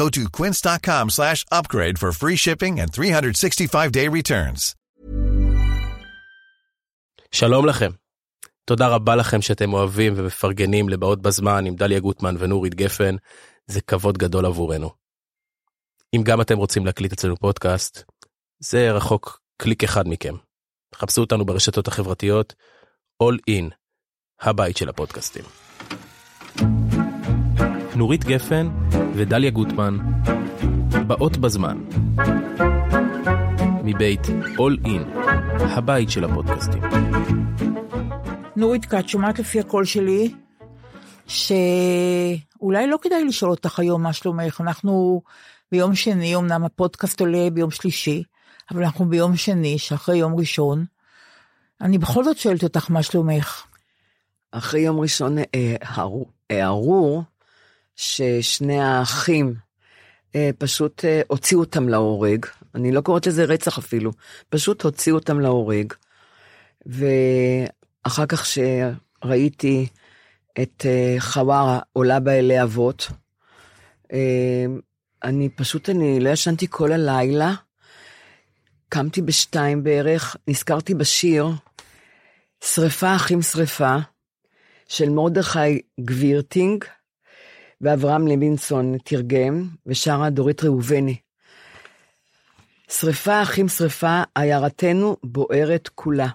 Go to quince.com slash upgrade for free shipping and 365-day returns. שלום לכם. תודה רבה לכם שאתם אוהבים ומפרגנים לבאות בזמן עם דליה גוטמן ונורית גפן, זה כבוד גדול עבורנו. אם גם אתם רוצים להקליט אצלנו פודקאסט, זה רחוק קליק אחד מכם. חפשו אותנו ברשתות החברתיות, All In, הבית של הפודקאסטים. נורית גפן ודליה גוטמן, באות בזמן. מבית All In, הבית של הפודקאסטים. נורית, כי את שומעת לפי הקול שלי, שאולי לא כדאי לשאול אותך היום מה שלומך. אנחנו ביום שני, אמנם הפודקאסט עולה ביום שלישי, אבל אנחנו ביום שני, שאחרי יום ראשון. אני בכל זאת שואלת אותך מה שלומך. אחרי יום ראשון אה, הרו- הערו ששני האחים אה, פשוט אה, הוציאו אותם להורג. אני לא קוראת לזה רצח אפילו, פשוט הוציאו אותם להורג. ואחר כך שראיתי את אה, חווארה עולה באלי אבות, אה, אני פשוט, אני לא ישנתי כל הלילה. קמתי בשתיים בערך, נזכרתי בשיר, שרפה אחים שרפה, של מרדכי גבירטינג, ואברהם לוינסון תרגם, ושרה דורית ראובני. שרפה אחים שרפה, עיירתנו בוערת כולה.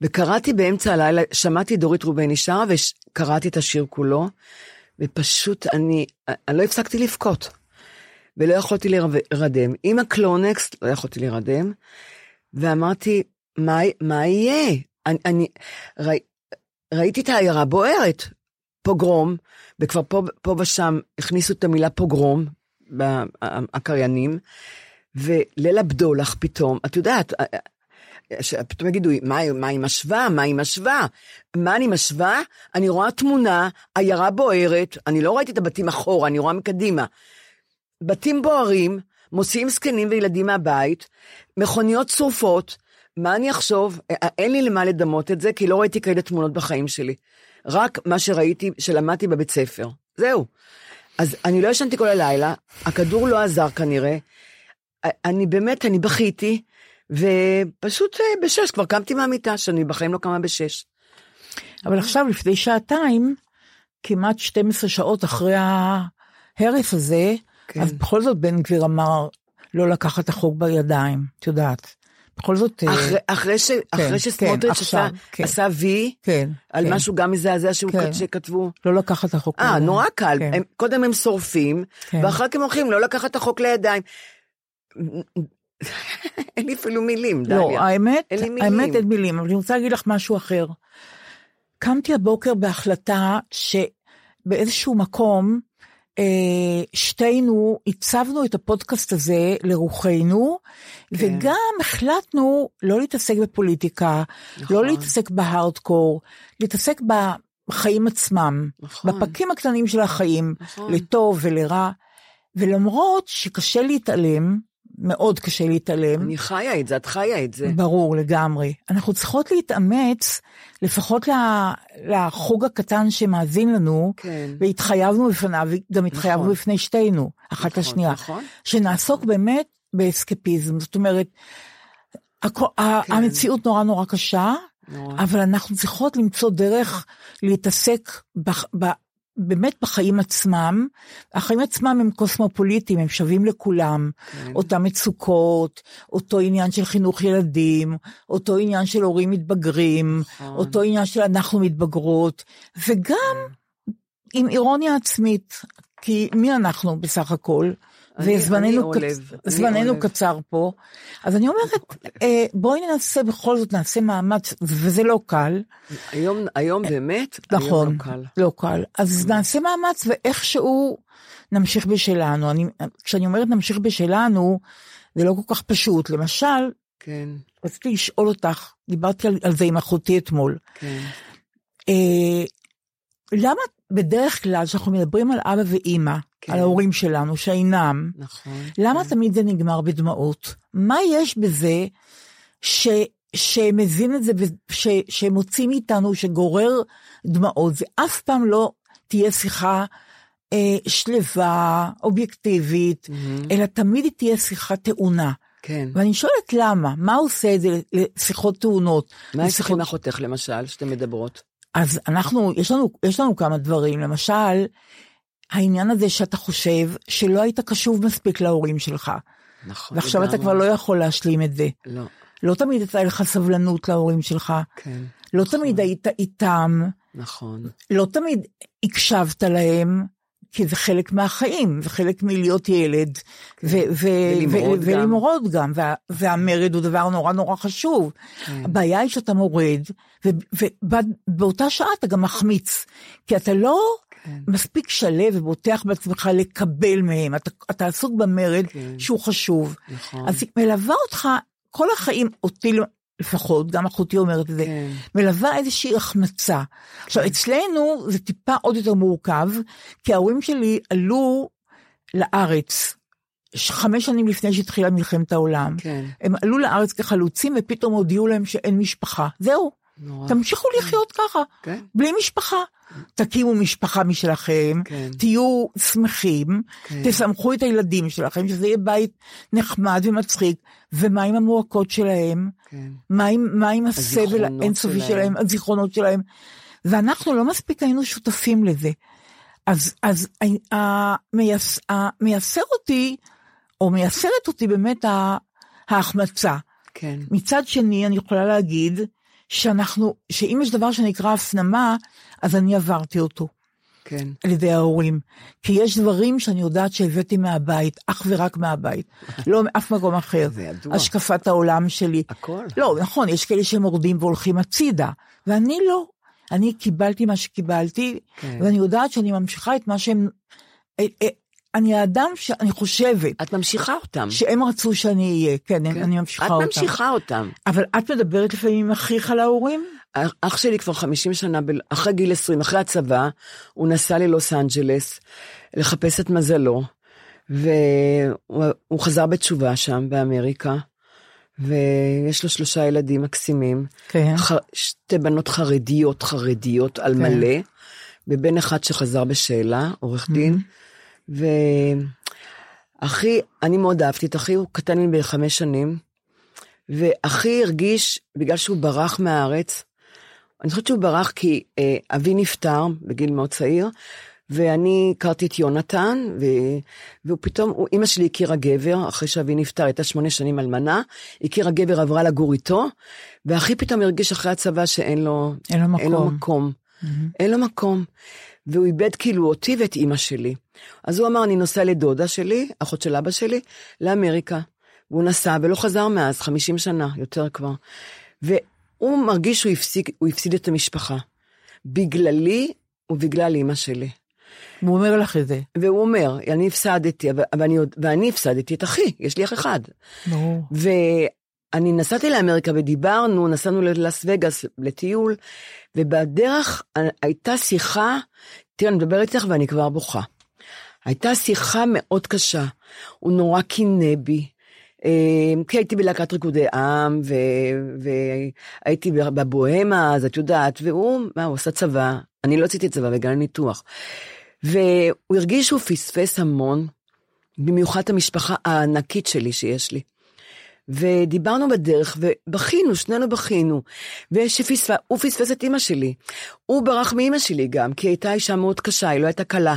וקראתי באמצע הלילה, שמעתי דורית ראובני שרה, וקראתי את השיר כולו, ופשוט אני, אני לא הפסקתי לבכות. ולא יכולתי להירדם. עם הקלונקס לא יכולתי להירדם, ואמרתי, מה, מה יהיה? אני, אני ראי, ראיתי את העיירה בוערת, פוגרום, וכבר פה, פה ושם הכניסו את המילה פוגרום, הקריינים, וליל הבדולח פתאום, את יודעת, פתאום יגידו, מה, מה היא משווה? מה היא משווה? מה אני משווה? אני רואה תמונה, עיירה בוערת, אני לא ראיתי את הבתים אחורה, אני רואה מקדימה. בתים בוערים, מוציאים זקנים וילדים מהבית, מכוניות שרופות, מה אני אחשוב? אין לי למה לדמות את זה, כי לא ראיתי כאלה תמונות בחיים שלי. רק מה שראיתי, שלמדתי בבית ספר. זהו. אז אני לא ישנתי כל הלילה, הכדור לא עזר כנראה. אני באמת, אני בכיתי, ופשוט בשש, כבר קמתי מהמיטה, שאני בחיים לא קמה בשש. אבל עכשיו, לפני שעתיים, כמעט 12 שעות אחרי ההרס הזה, כן. אז בכל זאת בן גביר אמר לא לקחת את החוק בידיים, את יודעת. בכל זאת... אחרי, אחרי, ש, כן, אחרי שסמוטריץ' כן, עשה, כן. עשה וי, כן, על כן. משהו גם מזעזע שהוא כן. שכתבו. לא לקחת את החוק. אה, נורא קל. כן. הם, קודם הם שורפים, כן. ואחר כך הם הולכים לא לקחת את החוק לידיים. אין לי אפילו מילים, דליה. לא, האמת, אין לי מילים. האמת אין מילים, אבל אני רוצה להגיד לך משהו אחר. קמתי הבוקר בהחלטה שבאיזשהו מקום, שתינו הצבנו את הפודקאסט הזה לרוחנו, כן. וגם החלטנו לא להתעסק בפוליטיקה, נכון. לא להתעסק בהארדקור, להתעסק בחיים עצמם, נכון. בפקים הקטנים של החיים, נכון. לטוב ולרע, ולמרות שקשה להתעלם, מאוד קשה להתעלם. אני חיה את זה, את חיה את זה. ברור לגמרי. אנחנו צריכות להתאמץ, לפחות לחוג הקטן שמאזין לנו, כן. והתחייבנו בפניו, וגם התחייבנו נכון. בפני שתינו, אחת נכון, לשנייה, נכון. שנעסוק באמת באסקפיזם. זאת אומרת, הכ- כן. המציאות נורא נורא קשה, נורא. אבל אנחנו צריכות למצוא דרך להתעסק ב... באמת בחיים עצמם, החיים עצמם הם קוסמופוליטיים, הם שווים לכולם, כן. אותם מצוקות, אותו עניין של חינוך ילדים, אותו עניין של הורים מתבגרים, נכון. אותו עניין של אנחנו מתבגרות, וגם עם אירוניה עצמית, כי מי אנחנו בסך הכל? אני- אני וזמננו קצ... קצר פה. אז אני אומרת, אה, בואי ננסה בכל זאת, נעשה מאמץ, וזה לא קל. היום, היום באמת, נכון, היום לא קל. לא קל. אז נעשה מאמץ ואיכשהו נמשיך בשלנו. אני, כשאני אומרת נמשיך בשלנו, זה לא כל כך פשוט. למשל, כן, רציתי לשאול אותך, דיברתי על, על זה עם אחותי אתמול. כן. אה, למה בדרך כלל כשאנחנו מדברים על אבא ואימא, כן. על ההורים שלנו שאינם, נכון. למה כן. תמיד זה נגמר בדמעות? מה יש בזה ש, שמזין את זה, ש, שמוציא מאיתנו, שגורר דמעות? זה אף פעם לא תהיה שיחה אה, שלווה, אובייקטיבית, מהמם. אלא תמיד היא תהיה שיחה טעונה. כן. ואני שואלת למה, מה עושה את זה לשיחות טעונות? מה יש לשיחות- עם אחותך למשל, שאתן מדברות? אז אנחנו, יש לנו, יש לנו כמה דברים, למשל, העניין הזה שאתה חושב שלא היית קשוב מספיק להורים שלך, נכון. ועכשיו אתה לגמרי. כבר לא יכול להשלים את זה. לא, לא תמיד הייתה לך סבלנות להורים שלך, כן. לא נכון. תמיד היית איתם, נכון. לא תמיד הקשבת להם, כי זה חלק מהחיים, זה חלק מלהיות ילד, ו- ו- כן. ולמרוד ו- גם. ולמרוד גם, וה- והמרד הוא דבר נורא נורא חשוב. כן. הבעיה היא שאתה מורד, ובאותה שעה אתה גם מחמיץ, כי אתה לא כן. מספיק שלב ובוטח בעצמך לקבל מהם, אתה, אתה עסוק במרד כן. שהוא חשוב. נכון. אז היא מלווה אותך כל החיים, אותי לפחות, גם אחותי אומרת את זה, כן. מלווה איזושהי החמצה. עכשיו, אצלנו זה טיפה עוד יותר מורכב, כי ההורים שלי עלו לארץ חמש שנים לפני שהתחילה מלחמת העולם. כן. הם עלו לארץ כחלוצים ופתאום הודיעו להם שאין משפחה. זהו, נורא. תמשיכו לחיות ככה, כן. בלי משפחה. תקימו משפחה משלכם, כן. תהיו שמחים, כן. תסמכו את הילדים שלכם, שזה יהיה בית נחמד ומצחיק, ומה עם המועקות שלהם? כן. מה עם, מה עם הסבל האינסופי שלהם. שלהם, הזיכרונות שלהם? ואנחנו לא מספיק היינו שותפים לזה. אז, אז המייס, המייסר אותי, או מייסרת אותי באמת ההחמצה. כן. מצד שני, אני יכולה להגיד שאנחנו, שאם יש דבר שנקרא הפנמה, אז אני עברתי אותו כן. על ידי ההורים. כי יש דברים שאני יודעת שהבאתי מהבית, אך ורק מהבית, לא מאף מקום אחר. זה ידוע. השקפת העולם שלי. הכל. לא, נכון, יש כאלה שמורדים והולכים הצידה, ואני לא. אני קיבלתי מה שקיבלתי, כן. ואני יודעת שאני ממשיכה את מה שהם... אה, אה, אני האדם שאני חושבת את ממשיכה אותם. שהם רצו שאני אהיה, כן, כן. אני ממשיכה את אותם. ממשיכה אותם. אבל את מדברת לפעמים עם אחיך להורים? אח שלי כבר 50 שנה, אחרי גיל 20, אחרי הצבא, הוא נסע ללוס אנג'לס לחפש את מזלו, והוא הוא חזר בתשובה שם, באמריקה, ויש לו שלושה ילדים מקסימים, כן. ח, שתי בנות חרדיות, חרדיות על כן. מלא, ובן אחד שחזר בשאלה, עורך דין, ואחי, אני מאוד אהבתי את אחי, הוא קטן ממני בחמש שנים, ואחי הרגיש, בגלל שהוא ברח מהארץ, אני חושבת שהוא ברח כי אה, אבי נפטר בגיל מאוד צעיר, ואני הכרתי את יונתן, ו... והוא פתאום, הוא, אימא שלי הכירה גבר, אחרי שאבי נפטר, הייתה שמונה שנים אלמנה, הכירה גבר, עברה לגור איתו, ואחי פתאום הרגיש אחרי הצבא שאין לו, אין לו אין לו מקום. מקום. אין לו מקום. והוא איבד כאילו אותי ואת אימא שלי. אז הוא אמר, אני נוסע לדודה שלי, אחות של אבא שלי, לאמריקה. והוא נסע ולא חזר מאז, 50 שנה, יותר כבר. והוא מרגיש שהוא הפסיק, הוא הפסיד את המשפחה. בגללי ובגלל אימא שלי. הוא אומר לך את זה. והוא אומר, אני הפסדתי, אבל, אבל אני, עוד- ואני הפסדתי את אחי, יש לי אח אחד. ברור. ואני נסעתי לאמריקה ודיברנו, נסענו ללאס וגאס לטיול, ובדרך הייתה שיחה, תראה, אני מדברת איתך ואני כבר בוכה. הייתה שיחה מאוד קשה, הוא נורא קינא בי, אה, כי הייתי בלהקת ריקודי עם, ו- והייתי בבוהמה, אז את יודעת, והוא, מה, הוא עשה צבא, אני לא עשיתי צבא בגלל ניתוח. והוא הרגיש שהוא פספס המון, במיוחד המשפחה הענקית שלי שיש לי. ודיברנו בדרך, ובכינו, שנינו בכינו. והוא פספס את אימא שלי. הוא ברח מאימא שלי גם, כי היא הייתה אישה מאוד קשה, היא לא הייתה קלה.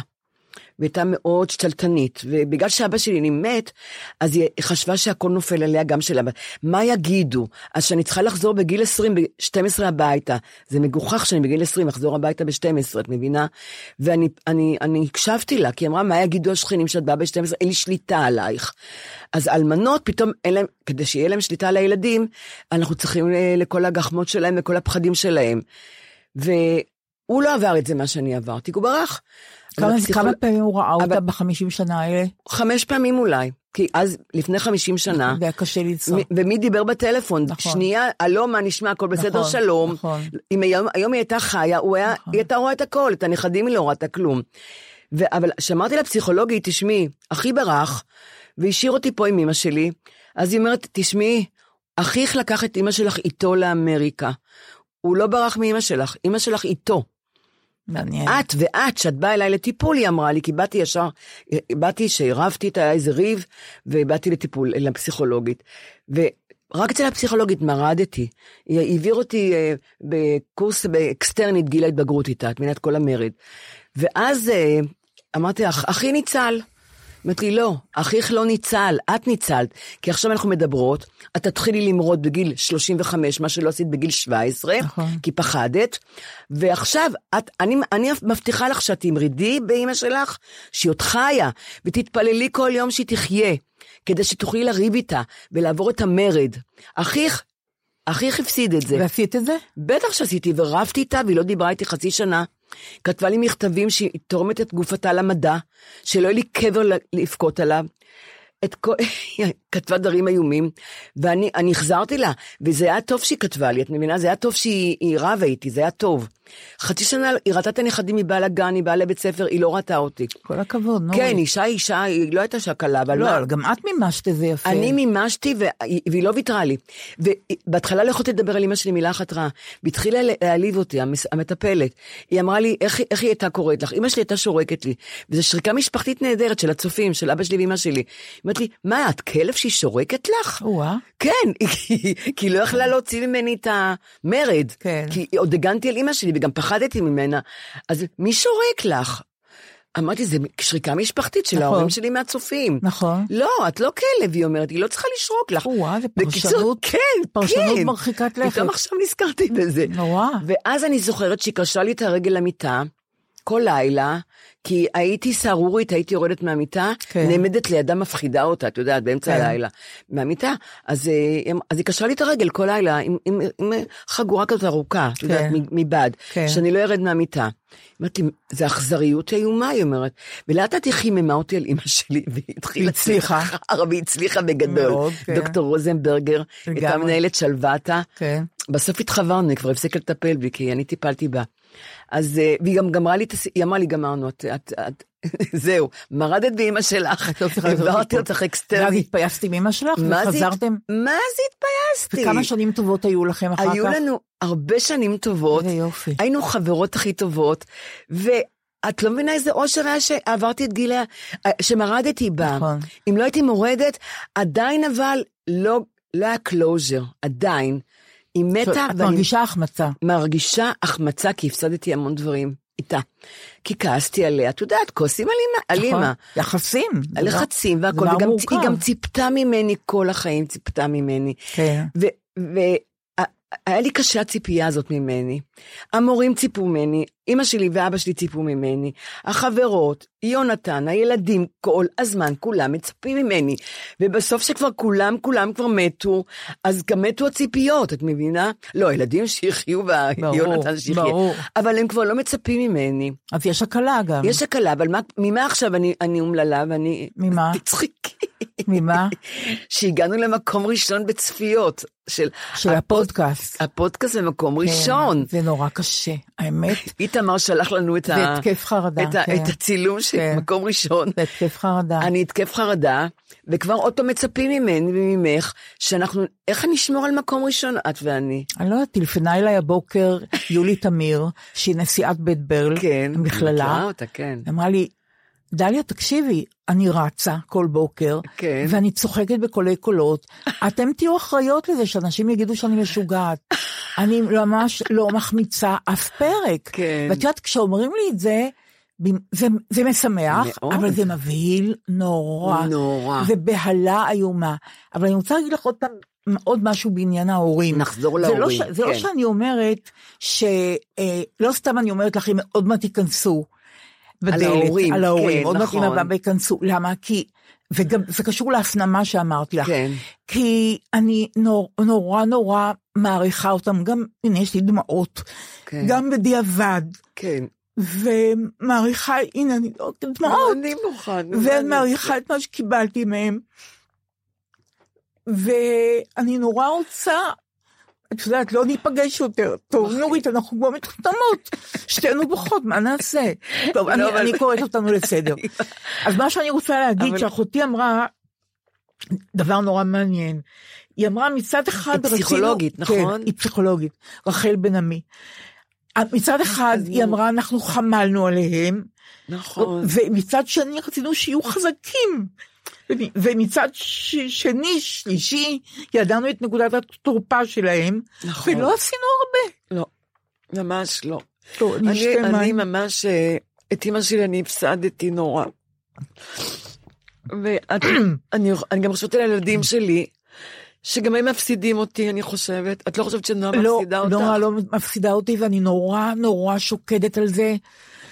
והייתה מאוד שתלטנית, ובגלל שאבא שלי מת, אז היא חשבה שהכל נופל עליה גם של אבא. מה יגידו? אז שאני צריכה לחזור בגיל 20, ב-12 הביתה. זה מגוחך שאני בגיל 20 אחזור הביתה ב-12, את מבינה? ואני אני, אני הקשבתי לה, כי היא אמרה, מה יגידו השכנים שאת באה ב-12? אין לי שליטה עלייך. אז אלמנות, פתאום אין להם, כדי שיהיה להם שליטה על הילדים, אנחנו צריכים אה, לכל הגחמות שלהם וכל הפחדים שלהם. והוא לא עבר את זה מה שאני עברתי, הוא ברח. כמה, הפסיכול... כמה פעמים הוא ראה אותה בחמישים שנה האלה? חמש פעמים אולי. כי אז, לפני חמישים שנה, והיה קשה לנסוע. ומי דיבר בטלפון? נכון. שנייה, הלו, מה נשמע, הכל בסדר, נכון, שלום. נכון. אם היום, היום היא הייתה חיה, הוא היה, נכון. היא הייתה רואה את הכל, את הנכדים היא לא ראתה כלום. ו, אבל כשאמרתי לפסיכולוגית, תשמעי, אחי ברח, והשאיר אותי פה עם אמא שלי, אז היא אומרת, תשמעי, אחיך לקח את אמא שלך איתו לאמריקה. הוא לא ברח מאמא שלך, אמא שלך איתו. מעניין. את ואת, שאת באה אליי לטיפול, היא אמרה לי, כי באתי ישר, באתי שהרבתי, היה איזה ריב, ובאתי לטיפול, לפסיכולוגית. ורק אצל הפסיכולוגית מרדתי. היא העביר אותי אה, בקורס באקסטרנית גיל ההתבגרות איתה, את את כל המרד. ואז אה, אמרתי לך, אחי ניצל. אמרתי לי, לא, אחיך לא ניצל, את ניצלת. כי עכשיו אנחנו מדברות, את תתחילי למרוד בגיל 35, מה שלא עשית בגיל 17, נכון. כי פחדת, ועכשיו, את, אני, אני מבטיחה לך שאת תמרדי באימא שלך, שהיא עוד חיה, ותתפללי כל יום שהיא תחיה, כדי שתוכלי לריב איתה ולעבור את המרד. אחיך אחיך הפסיד את זה. ועשית את זה? בטח שעשיתי, ורבתי איתה, והיא לא דיברה איתי חצי שנה. כתבה לי מכתבים שהיא תורמת את גופתה למדע, שלא יהיה לי קבר לבכות עליו. את כל... כתבה דברים איומים, ואני החזרתי לה, וזה היה טוב שהיא כתבה לי, את מבינה? זה היה טוב שהיא רבה איתי, זה היה טוב. חצי שנה היא ראתה את הנכדים, היא באה לגן, היא באה לבית ספר, היא לא ראתה אותי. כל הכבוד, נו. כן, אישה אישה, היא לא הייתה אישה קלה, אבל לא, מה... גם את מימשת את זה יפה. אני מימשתי, והיא לא ויתרה לי. ובהתחלה לא יכולתי לדבר על אמא שלי מילה אחת רעה, והתחילה להעליב אותי, המטפלת. היא אמרה לי, איך, איך היא הייתה קוראת לך? אמא שלי הייתה שורקת לי. וזו שריקה משפחתית נהדרת של הצופים, של אבא שלי ואמא שלי. היא אומרת לי, מה, את כלב שהיא שורקת לך? או-אה. כן, כי היא לא יכלה להוציא ממני את המרד. כן. כי עוד הגנתי על אמא שלי וגם פחדתי ממנה. אז מי שורק לך? אמרתי, זה שריקה משפחתית של נכון. ההורים שלי מהצופים. נכון. לא, את לא כלב, היא אומרת, היא לא צריכה לשרוק לך. וואו, זה פרשנות, כן, פרשנות כן. מרחיקת לכת. פתאום עכשיו נזכרתי בזה. נורא. ואז אני זוכרת שהיא קשרה לי את הרגל למיטה, כל לילה, כי הייתי סהרורית, הייתי יורדת מהמיטה, כן. נעמדת לידה מפחידה אותה, את יודעת, באמצע כן. הלילה, מהמיטה. אז, אה, אז היא קשרה לי את הרגל כל לילה עם, עם, עם חגורה כזאת ארוכה, את כן. יודעת, מבד, כן. שאני לא ארד מהמיטה. אמרתי, זה אכזריות איומה, היא אומרת. ולאט לאט היא חיממה אותי על אימא שלי, והיא התחילה... הצליחה. והיא הצליחה בגדול. מאוד, כן. דוקטור רוזנברגר, הייתה מנהלת שלוותה. כן. בסוף התחברנו, היא כבר הפסיקה לטפל בי, כי אני טיפלתי בה. אז, אה, והיא גם גמרה לי את. היא אמרה לי, גמרנו, את, את, את, זהו, מרדת באמא שלך, העברתי אותך אקסטרני. ואז התפייסתי מאמא שלך וחזרתם? מה זה התפייסתי? וכמה שנים טובות היו לכם אחר כך? היו לנו הרבה שנים טובות. היינו חברות הכי טובות, ואת לא מבינה איזה אושר היה שעברתי את גילה, שמרדתי בה. נכון. אם לא הייתי מורדת, עדיין אבל לא, לא היה closure, עדיין. היא מתה. את מרגישה החמצה. מרגישה החמצה, כי הפסדתי המון דברים איתה. כי כעסתי עליה, את יודעת, כועסים על אימא. נכון, יחסים. לחצים והכל, והיא גם ציפתה ממני כל החיים, ציפתה ממני. כן. היה לי קשה הציפייה הזאת ממני. המורים ציפו ממני, אמא שלי ואבא שלי ציפו ממני, החברות, יונתן, הילדים, כל הזמן כולם מצפים ממני. ובסוף שכבר כולם, כולם כבר מתו, אז גם מתו הציפיות, את מבינה? לא, הילדים שיחיו ויונתן שיחיה. ברור. אבל הם כבר לא מצפים ממני. אז יש הקלה גם. יש הקלה, אבל מה, ממה עכשיו אני, אני אומללה ואני... ממה? תצחיקי. ממה? שהגענו למקום ראשון בצפיות. של, של הפודקאסט. הפודקאסט במקום כן, ראשון. זה נורא קשה, האמת. איתמר שלח לנו את, ה... חרדה, את, ה... כן. את הצילום של כן. מקום ראשון. זה התקף חרדה. אני התקף חרדה, וכבר עוד פעם מצפים ממני וממך, שאנחנו, איך אני אשמור על מקום ראשון, את ואני? אני לא יודעת, טלפנה אליי הבוקר יולי תמיר, שהיא נשיאת בית ברל, כן. המכללה, אותה, כן. אמרה לי, דליה, תקשיבי, אני רצה כל בוקר, כן. ואני צוחקת בקולי קולות. אתם תהיו אחראיות לזה שאנשים יגידו שאני משוגעת. אני ממש לא מחמיצה אף פרק. כן. ואת יודעת, כשאומרים לי את זה, זה, זה משמח, מאוד. אבל זה מבהיל נורא. נורא. זה בהלה איומה. אבל אני רוצה להגיד לך עוד פעם, עוד משהו בעניין ההורים. נחזור זה לא, להורים, ש, זה לא כן. שאני אומרת שלא אה, לא סתם אני אומרת לך, אם עוד מעט ייכנסו. בדלת, ההורים, על ההורים, כן, עוד מעט נכון. אמא ואבא ייכנסו. למה? כי, וגם זה קשור להפנמה שאמרתי לך. כן. כי אני נור, נורא נורא מעריכה אותם, גם, הנה יש לי דמעות, כן. גם בדיעבד, כן. ומעריכה, הנה אני לא, דמעות. אני מוכן. ואני מעריכה את מה שקיבלתי מהם. ואני נורא רוצה, את יודעת, לא ניפגש יותר. טוב, נורית, אנחנו כבר מתחתמות. שתינו בוכות, מה נעשה? טוב, אני, לא, אני קוראת אותנו לסדר. אז מה שאני רוצה להגיד, שאחותי אמרה, דבר נורא מעניין. היא אמרה מצד אחד היא רצינו... פסיכולוגית, נכון? כן, היא פסיכולוגית, רחל בן עמי. מצד אחד היא. אמרה, אנחנו חמלנו עליהם, נכון. ומצד שני רצינו שיהיו חזקים. ומ- ומצד ש- שני, שלישי, ידענו את נקודת התורפה שלהם, נכון. ולא עשינו הרבה. לא, ממש לא. טוב, אני אני. ממש, אה, את אימא שלי אני הפסדתי נורא. ואני אני גם חושבת על הילדים שלי, שגם הם מפסידים אותי, אני חושבת. את לא חושבת שנועה לא, מפסידה אותך? נורא לא מפסידה אותי, ואני נורא נורא שוקדת על זה,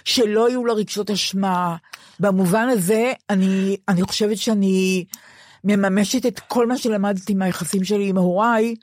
שלא יהיו לה רגשות אשמה. במובן הזה, אני, אני חושבת שאני מממשת את כל מה שלמדתי מהיחסים שלי עם הוריי,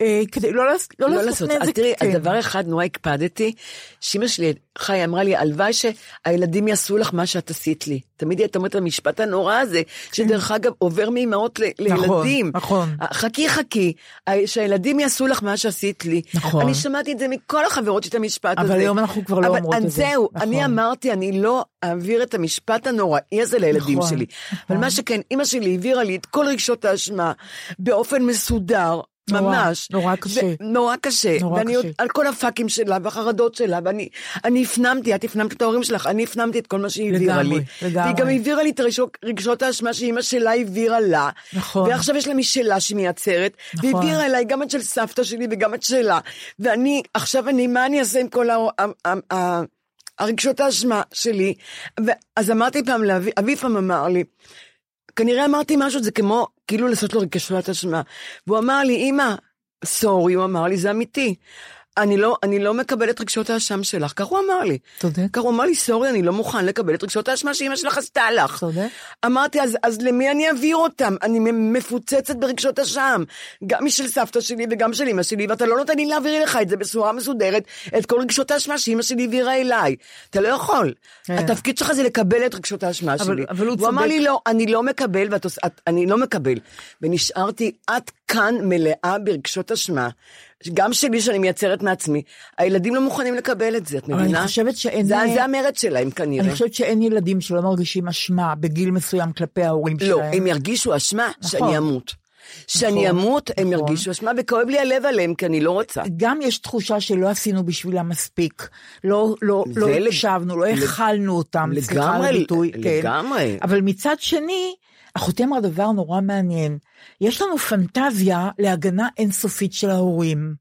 אה, כדי לא, לעש- לא, לא לעשות לעשות. נזק. אז תראי, כן. אז דבר אחד נורא הקפדתי, שאמא שלי, חי, אמרה לי, הלוואי שהילדים יעשו לך מה שאת עשית לי. תמיד היא הייתה אומרת את המשפט הנורא הזה, שדרך אגב עובר מאימהות ל- לילדים. נכון. חכי חכי, ה- שהילדים יעשו לך מה שעשית לי. נכון. אני שמעתי את זה מכל החברות שלי, את המשפט הזה. אבל היום אנחנו כבר לא אבל אומרות את זה. זהו, נכון. אני אמרתי, אני לא אעביר את המשפט הנוראי הזה לילדים נכון, שלי. אבל נכון. מה שכן, אימא שלי העבירה לי את כל רגשות האשמה באופן מסודר. נורא, ממש. נורא קשה. ו- נורא קשה. נורא ואני קשה. על כל הפאקים שלה והחרדות שלה, ואני אני הפנמתי, את הפנמת את ההורים שלך, אני הפנמתי את כל מה שהיא העבירה לגמרי, לי. לגמרי. והיא גם העבירה לי את הרגשות, רגשות האשמה שאימא שלה העבירה לה. נכון. ועכשיו יש לה משלה שהיא מייצרת, נכון. והעבירה אליי גם את של סבתא שלי וגם את שלה. ואני, עכשיו אני, מה אני אעשה עם כל ה... הרגשות האשמה שלי, ואז אמרתי פעם לאבי, אבי פעם אמר לי, כנראה אמרתי משהו, זה כמו, כאילו לעשות לו רגשות אשמה. והוא אמר לי, אמא, סורי, הוא אמר לי, זה אמיתי. אני לא, אני לא מקבל את רגשות האשם שלך, כך הוא אמר לי. צודק. כך הוא אמר לי, סורי, אני לא מוכן לקבל את רגשות האשמה שאמא שלך עשתה לך. צודק. אמרתי, אז, אז למי אני אעביר אותם? אני מפוצצת ברגשות אשם. גם משל סבתא שלי וגם של אמא שלי, ואתה לא נותן לי להעביר לך את זה בצורה מסודרת, את כל רגשות האשמה שאמא שלי העבירה אליי. אתה לא יכול. כן. התפקיד שלך זה לקבל את רגשות האשמה אבל- שלי. אבל הוא הוא אמר צודק. לי, לא, אני לא מקבל, ואת, אני לא מקבל. ונשארתי עד כאן מלאה ברגשות אשמה. גם שלי שאני מייצרת מעצמי, הילדים לא מוכנים לקבל את זה, את אבל מבינה? אני חושבת שאין... זה, זה המרד שלהם כנראה. אני חושבת שאין ילדים שלא מרגישים אשמה בגיל מסוים כלפי ההורים לא, שלהם. הם ירגישו אשמה נכון. שאני אמות. שאני נכון, אמות, הם נכון. ירגישו אשמה, וכואב לי הלב עליהם, כי אני לא רוצה. גם יש תחושה שלא עשינו בשבילם מספיק. לא, לא, לא לג- הקשבנו, לא האכלנו אותם, סליחה על לגמרי, הביטוי. כן. לגמרי. אבל מצד שני, אחותי אמרה דבר נורא מעניין. יש לנו פנטזיה להגנה אינסופית של ההורים,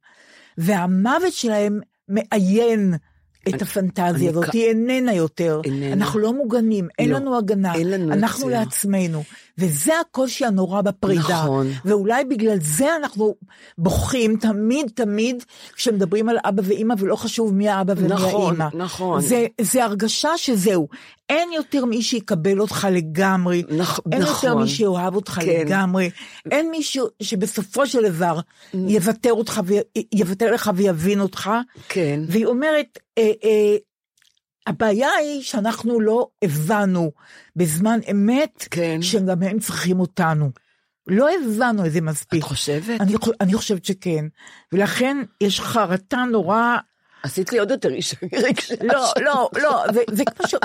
והמוות שלהם מאיין את הפנטזיה הזאת, כ- היא איננה יותר. איננה. אנחנו לא מוגנים, אין לא, לנו הגנה, אין לנו אנחנו. לעצמנו. וזה הקושי הנורא בפרידה. נכון. ואולי בגלל זה אנחנו בוכים תמיד תמיד כשמדברים על אבא ואימא, ולא חשוב מי האבא ומי נכון, האימא. נכון. זה, זה הרגשה שזהו, אין יותר מי שיקבל אותך לגמרי, נכ- אין יותר נכון. מי שאוהב אותך כן. לגמרי, אין מישהו שבסופו של דבר יוותר אותך, ו- יוותר לך ויבין אותך. כן. והיא אומרת, אה, אה, הבעיה היא שאנחנו לא הבנו בזמן אמת, כן. שגם הם צריכים אותנו. לא הבנו את זה מספיק. את חושבת? אני, אני חושבת שכן. ולכן יש חרטה נורא עשית לי עוד יותר רגשי לא, לא, לא, זה, זה כמו ש...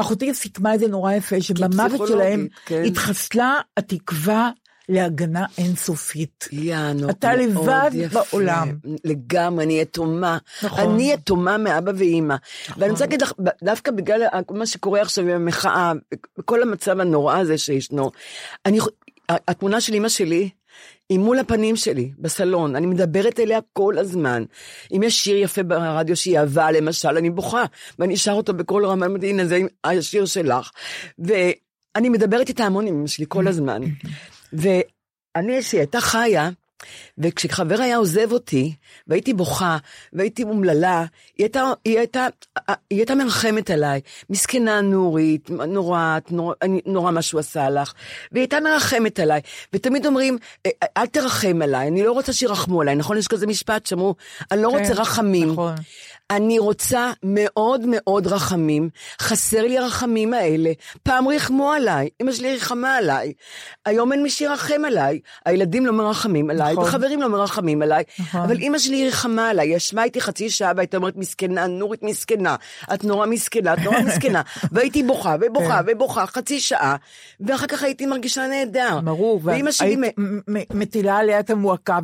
אחותי סיכמה את זה נורא יפה, שבמוות שלהם כן. התחסלה התקווה להגנה אינסופית. יאנו, אתה לבד יפה. בעולם. לגמרי, אני יתומה. נכון. אני יתומה מאבא ואימא. ואני רוצה להגיד לך, דווקא בגלל מה שקורה עכשיו עם המחאה, וכל המצב הנורא הזה שישנו, אני, התמונה של אימא שלי, היא מול הפנים שלי, בסלון, אני מדברת אליה כל הזמן. אם יש שיר יפה ברדיו שהיא אהבה, למשל, אני בוכה, ואני שר אותו בכל רמה, הנה זה השיר שלך. ואני מדברת איתה המון עם אמא שלי כל הזמן. ואני, שהיא הייתה חיה, וכשחבר היה עוזב אותי, והייתי בוכה, והייתי אומללה, היא הייתה, היא הייתה, היא הייתה מרחמת עליי. מסכנה נורית, נורא, נורא, נורא מה שהוא עשה לך. והיא הייתה מרחמת עליי. ותמיד אומרים, "אה, אל תרחם עליי, אני לא רוצה שירחמו עליי. נכון? יש כזה משפט שאמרו, אני לא כן, רוצה רחמים. נכון. אני רוצה מאוד מאוד רחמים, חסר לי הרחמים האלה. פעם ריחמו עליי, אמא שלי ריחמה עליי. היום אין מי שירחם עליי. הילדים לא מרחמים עליי, נכון. וחברים לא מרחמים עליי. נכון. אבל אמא שלי ריחמה עליי, היא ישבה איתי חצי שעה והייתה אומרת, מסכנה, נורית מסכנה, את נורא מסכנה, את נורא מסכנה. והייתי בוכה ובוכה כן. ובוכה חצי שעה, ואחר כך הייתי מרגישה נהדר. ברור. והיית מטילה עליה את המועקה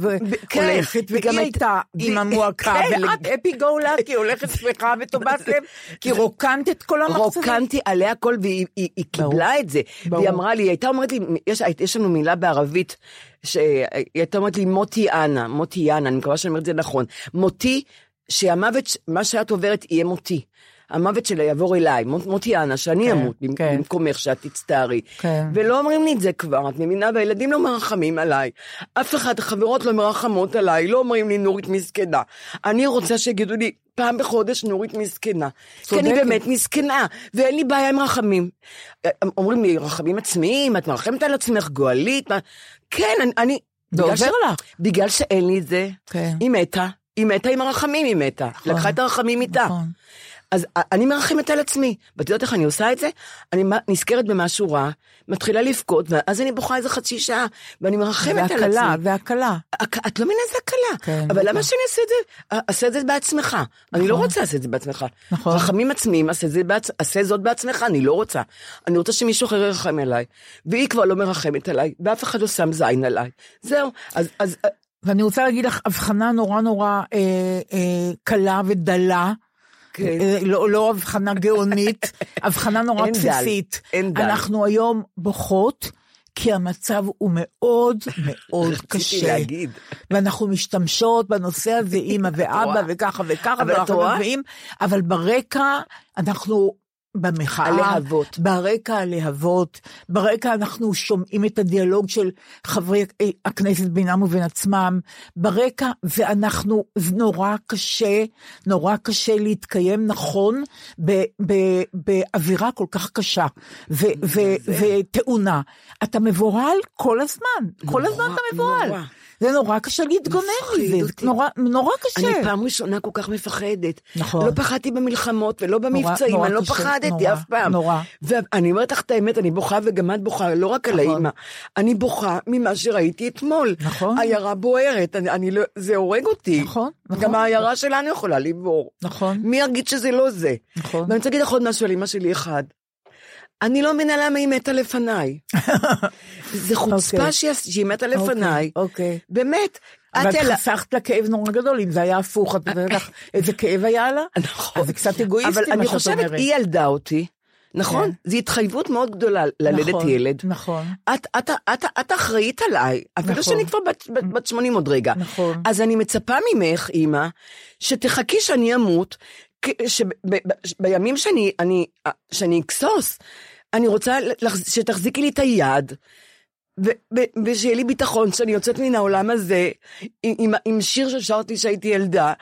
כן, והולכת, והיא היית- הייתה עם המועקה, ואת אפי גו לקי, הולכת שמחה וטובת לב, כי רוקנת את כל המחצבים. רוקנתי עליה הכל, והיא היא, היא ברור. קיבלה את זה. ברור. והיא אמרה לי, היא הייתה אומרת לי, יש, יש לנו מילה בערבית, שהיא הייתה אומרת לי מוטי אנה, מוטי אנה, אני מקווה שאני אומרת את זה נכון. מותי, שהמוות, מה שאת עוברת יהיה מותי. המוות שלה יעבור אליי, מות- מוטי אנה, שאני כן, אמות כן. במקומך, שאת תצטערי. כן. ולא אומרים לי את זה כבר, את מבינה? והילדים לא מרחמים עליי. אף אחד, החברות לא מרחמות עליי, לא אומרים לי נורית מסכנה. אני רוצה שיגידו לי פעם בחודש נורית מסכנה. כי אני. באמת מסכנה, ואין לי בעיה עם רחמים. הם אומרים לי, רחמים עצמיים, את מרחמת על עצמך, גואלית, מה... כן, אני... אני זה בגלל עובר לך. בגלל שאין לי את זה, כן. היא מתה. היא מתה עם הרחמים, היא מתה. לקחה את הרחמים איתה. נכון. אז אני מרחמת על עצמי. ואת יודעת איך אני עושה את זה? אני נזכרת במשהו רע, מתחילה לבכות, ואז אני בוכה איזה חצי שעה, ואני מרחמת על עצמי. והקלה, והקלה. הק- את לא מבינה איזה הקלה. כן, אבל למה נכון. שאני אעשה את זה? אעשה את זה בעצמך. אני לא רוצה לעשות את זה בעצמך. נכון. רחמים עצמיים, עשה זה בעצ- עשה זאת בעצמך, אני לא רוצה. אני רוצה שמישהו אחר ירחם עליי. והיא כבר לא מרחמת עליי, ואף אחד לא שם זין עליי. זהו. אז, אז ואני רוצה להגיד לך הבחנה נורא נורא אה, אה, קלה ודלה. כן. אה, לא, לא הבחנה גאונית, הבחנה נורא אין דל, בסיסית. אין דל. אנחנו היום בוכות, כי המצב הוא מאוד מאוד רציתי קשה. להגיד. ואנחנו משתמשות בנושא הזה, אימא ואבא? וככה וככה, ואנחנו? מביאים, אבל ברקע אנחנו במחאה, הלהבות. ברקע הלהבות, ברקע אנחנו שומעים את הדיאלוג של חברי הכנסת בינם ובין עצמם, ברקע, ואנחנו, זה נורא קשה, נורא קשה להתקיים נכון ב, ב, באווירה כל כך קשה ו, ו, וטעונה. אתה מבוהל כל הזמן, כל הזמן אתה מבוהל. נורא. זה נורא קשה להתגונן מזה, זה. נורא, נורא קשה. אני פעם ראשונה כל כך מפחדת. נכון. לא פחדתי במלחמות ולא במבצעים, נורא אני לא קשה, פחדתי נורא, אף פעם. נורא. ואני אומרת לך את האמת, אני בוכה וגם את בוכה, לא רק על נכון. האימא. אני בוכה ממה שראיתי אתמול. נכון. עיירה בוערת, אני, אני לא, זה הורג אותי. נכון, נכון. גם העיירה שלנו יכולה לבור. נכון. מי יגיד שזה לא זה? נכון. ואני רוצה להגיד לך עוד משהו על אמא שלי אחד. אני לא מבינה למה היא מתה לפניי. זה חוצפה אוקיי. שהיא מתה לפניי. אוקיי. באמת. אבל את את אלה- חסכת לה כאב נורא גדול, אם זה היה הפוך, את יודעת לך איזה כאב היה לה? נכון. זה קצת אגואיסטי אבל מה אני שאת חושבת, אומרת. היא ילדה אותי, נכון? כן. זו התחייבות מאוד גדולה ללדת נכון, ילד. נכון. את, את, את, את אחראית עליי, אפילו נכון. שאני כבר בת, בת, בת 80 עוד רגע. נכון. אז אני מצפה ממך, אימא, שתחכי שאני אמות, שבימים שאני, אני, שאני אגסוס, אני רוצה שתחזיקי לי את היד. ושיהיה לי ביטחון שאני יוצאת מן העולם הזה עם, עם, שיר ששרתי שהייתי ילדה,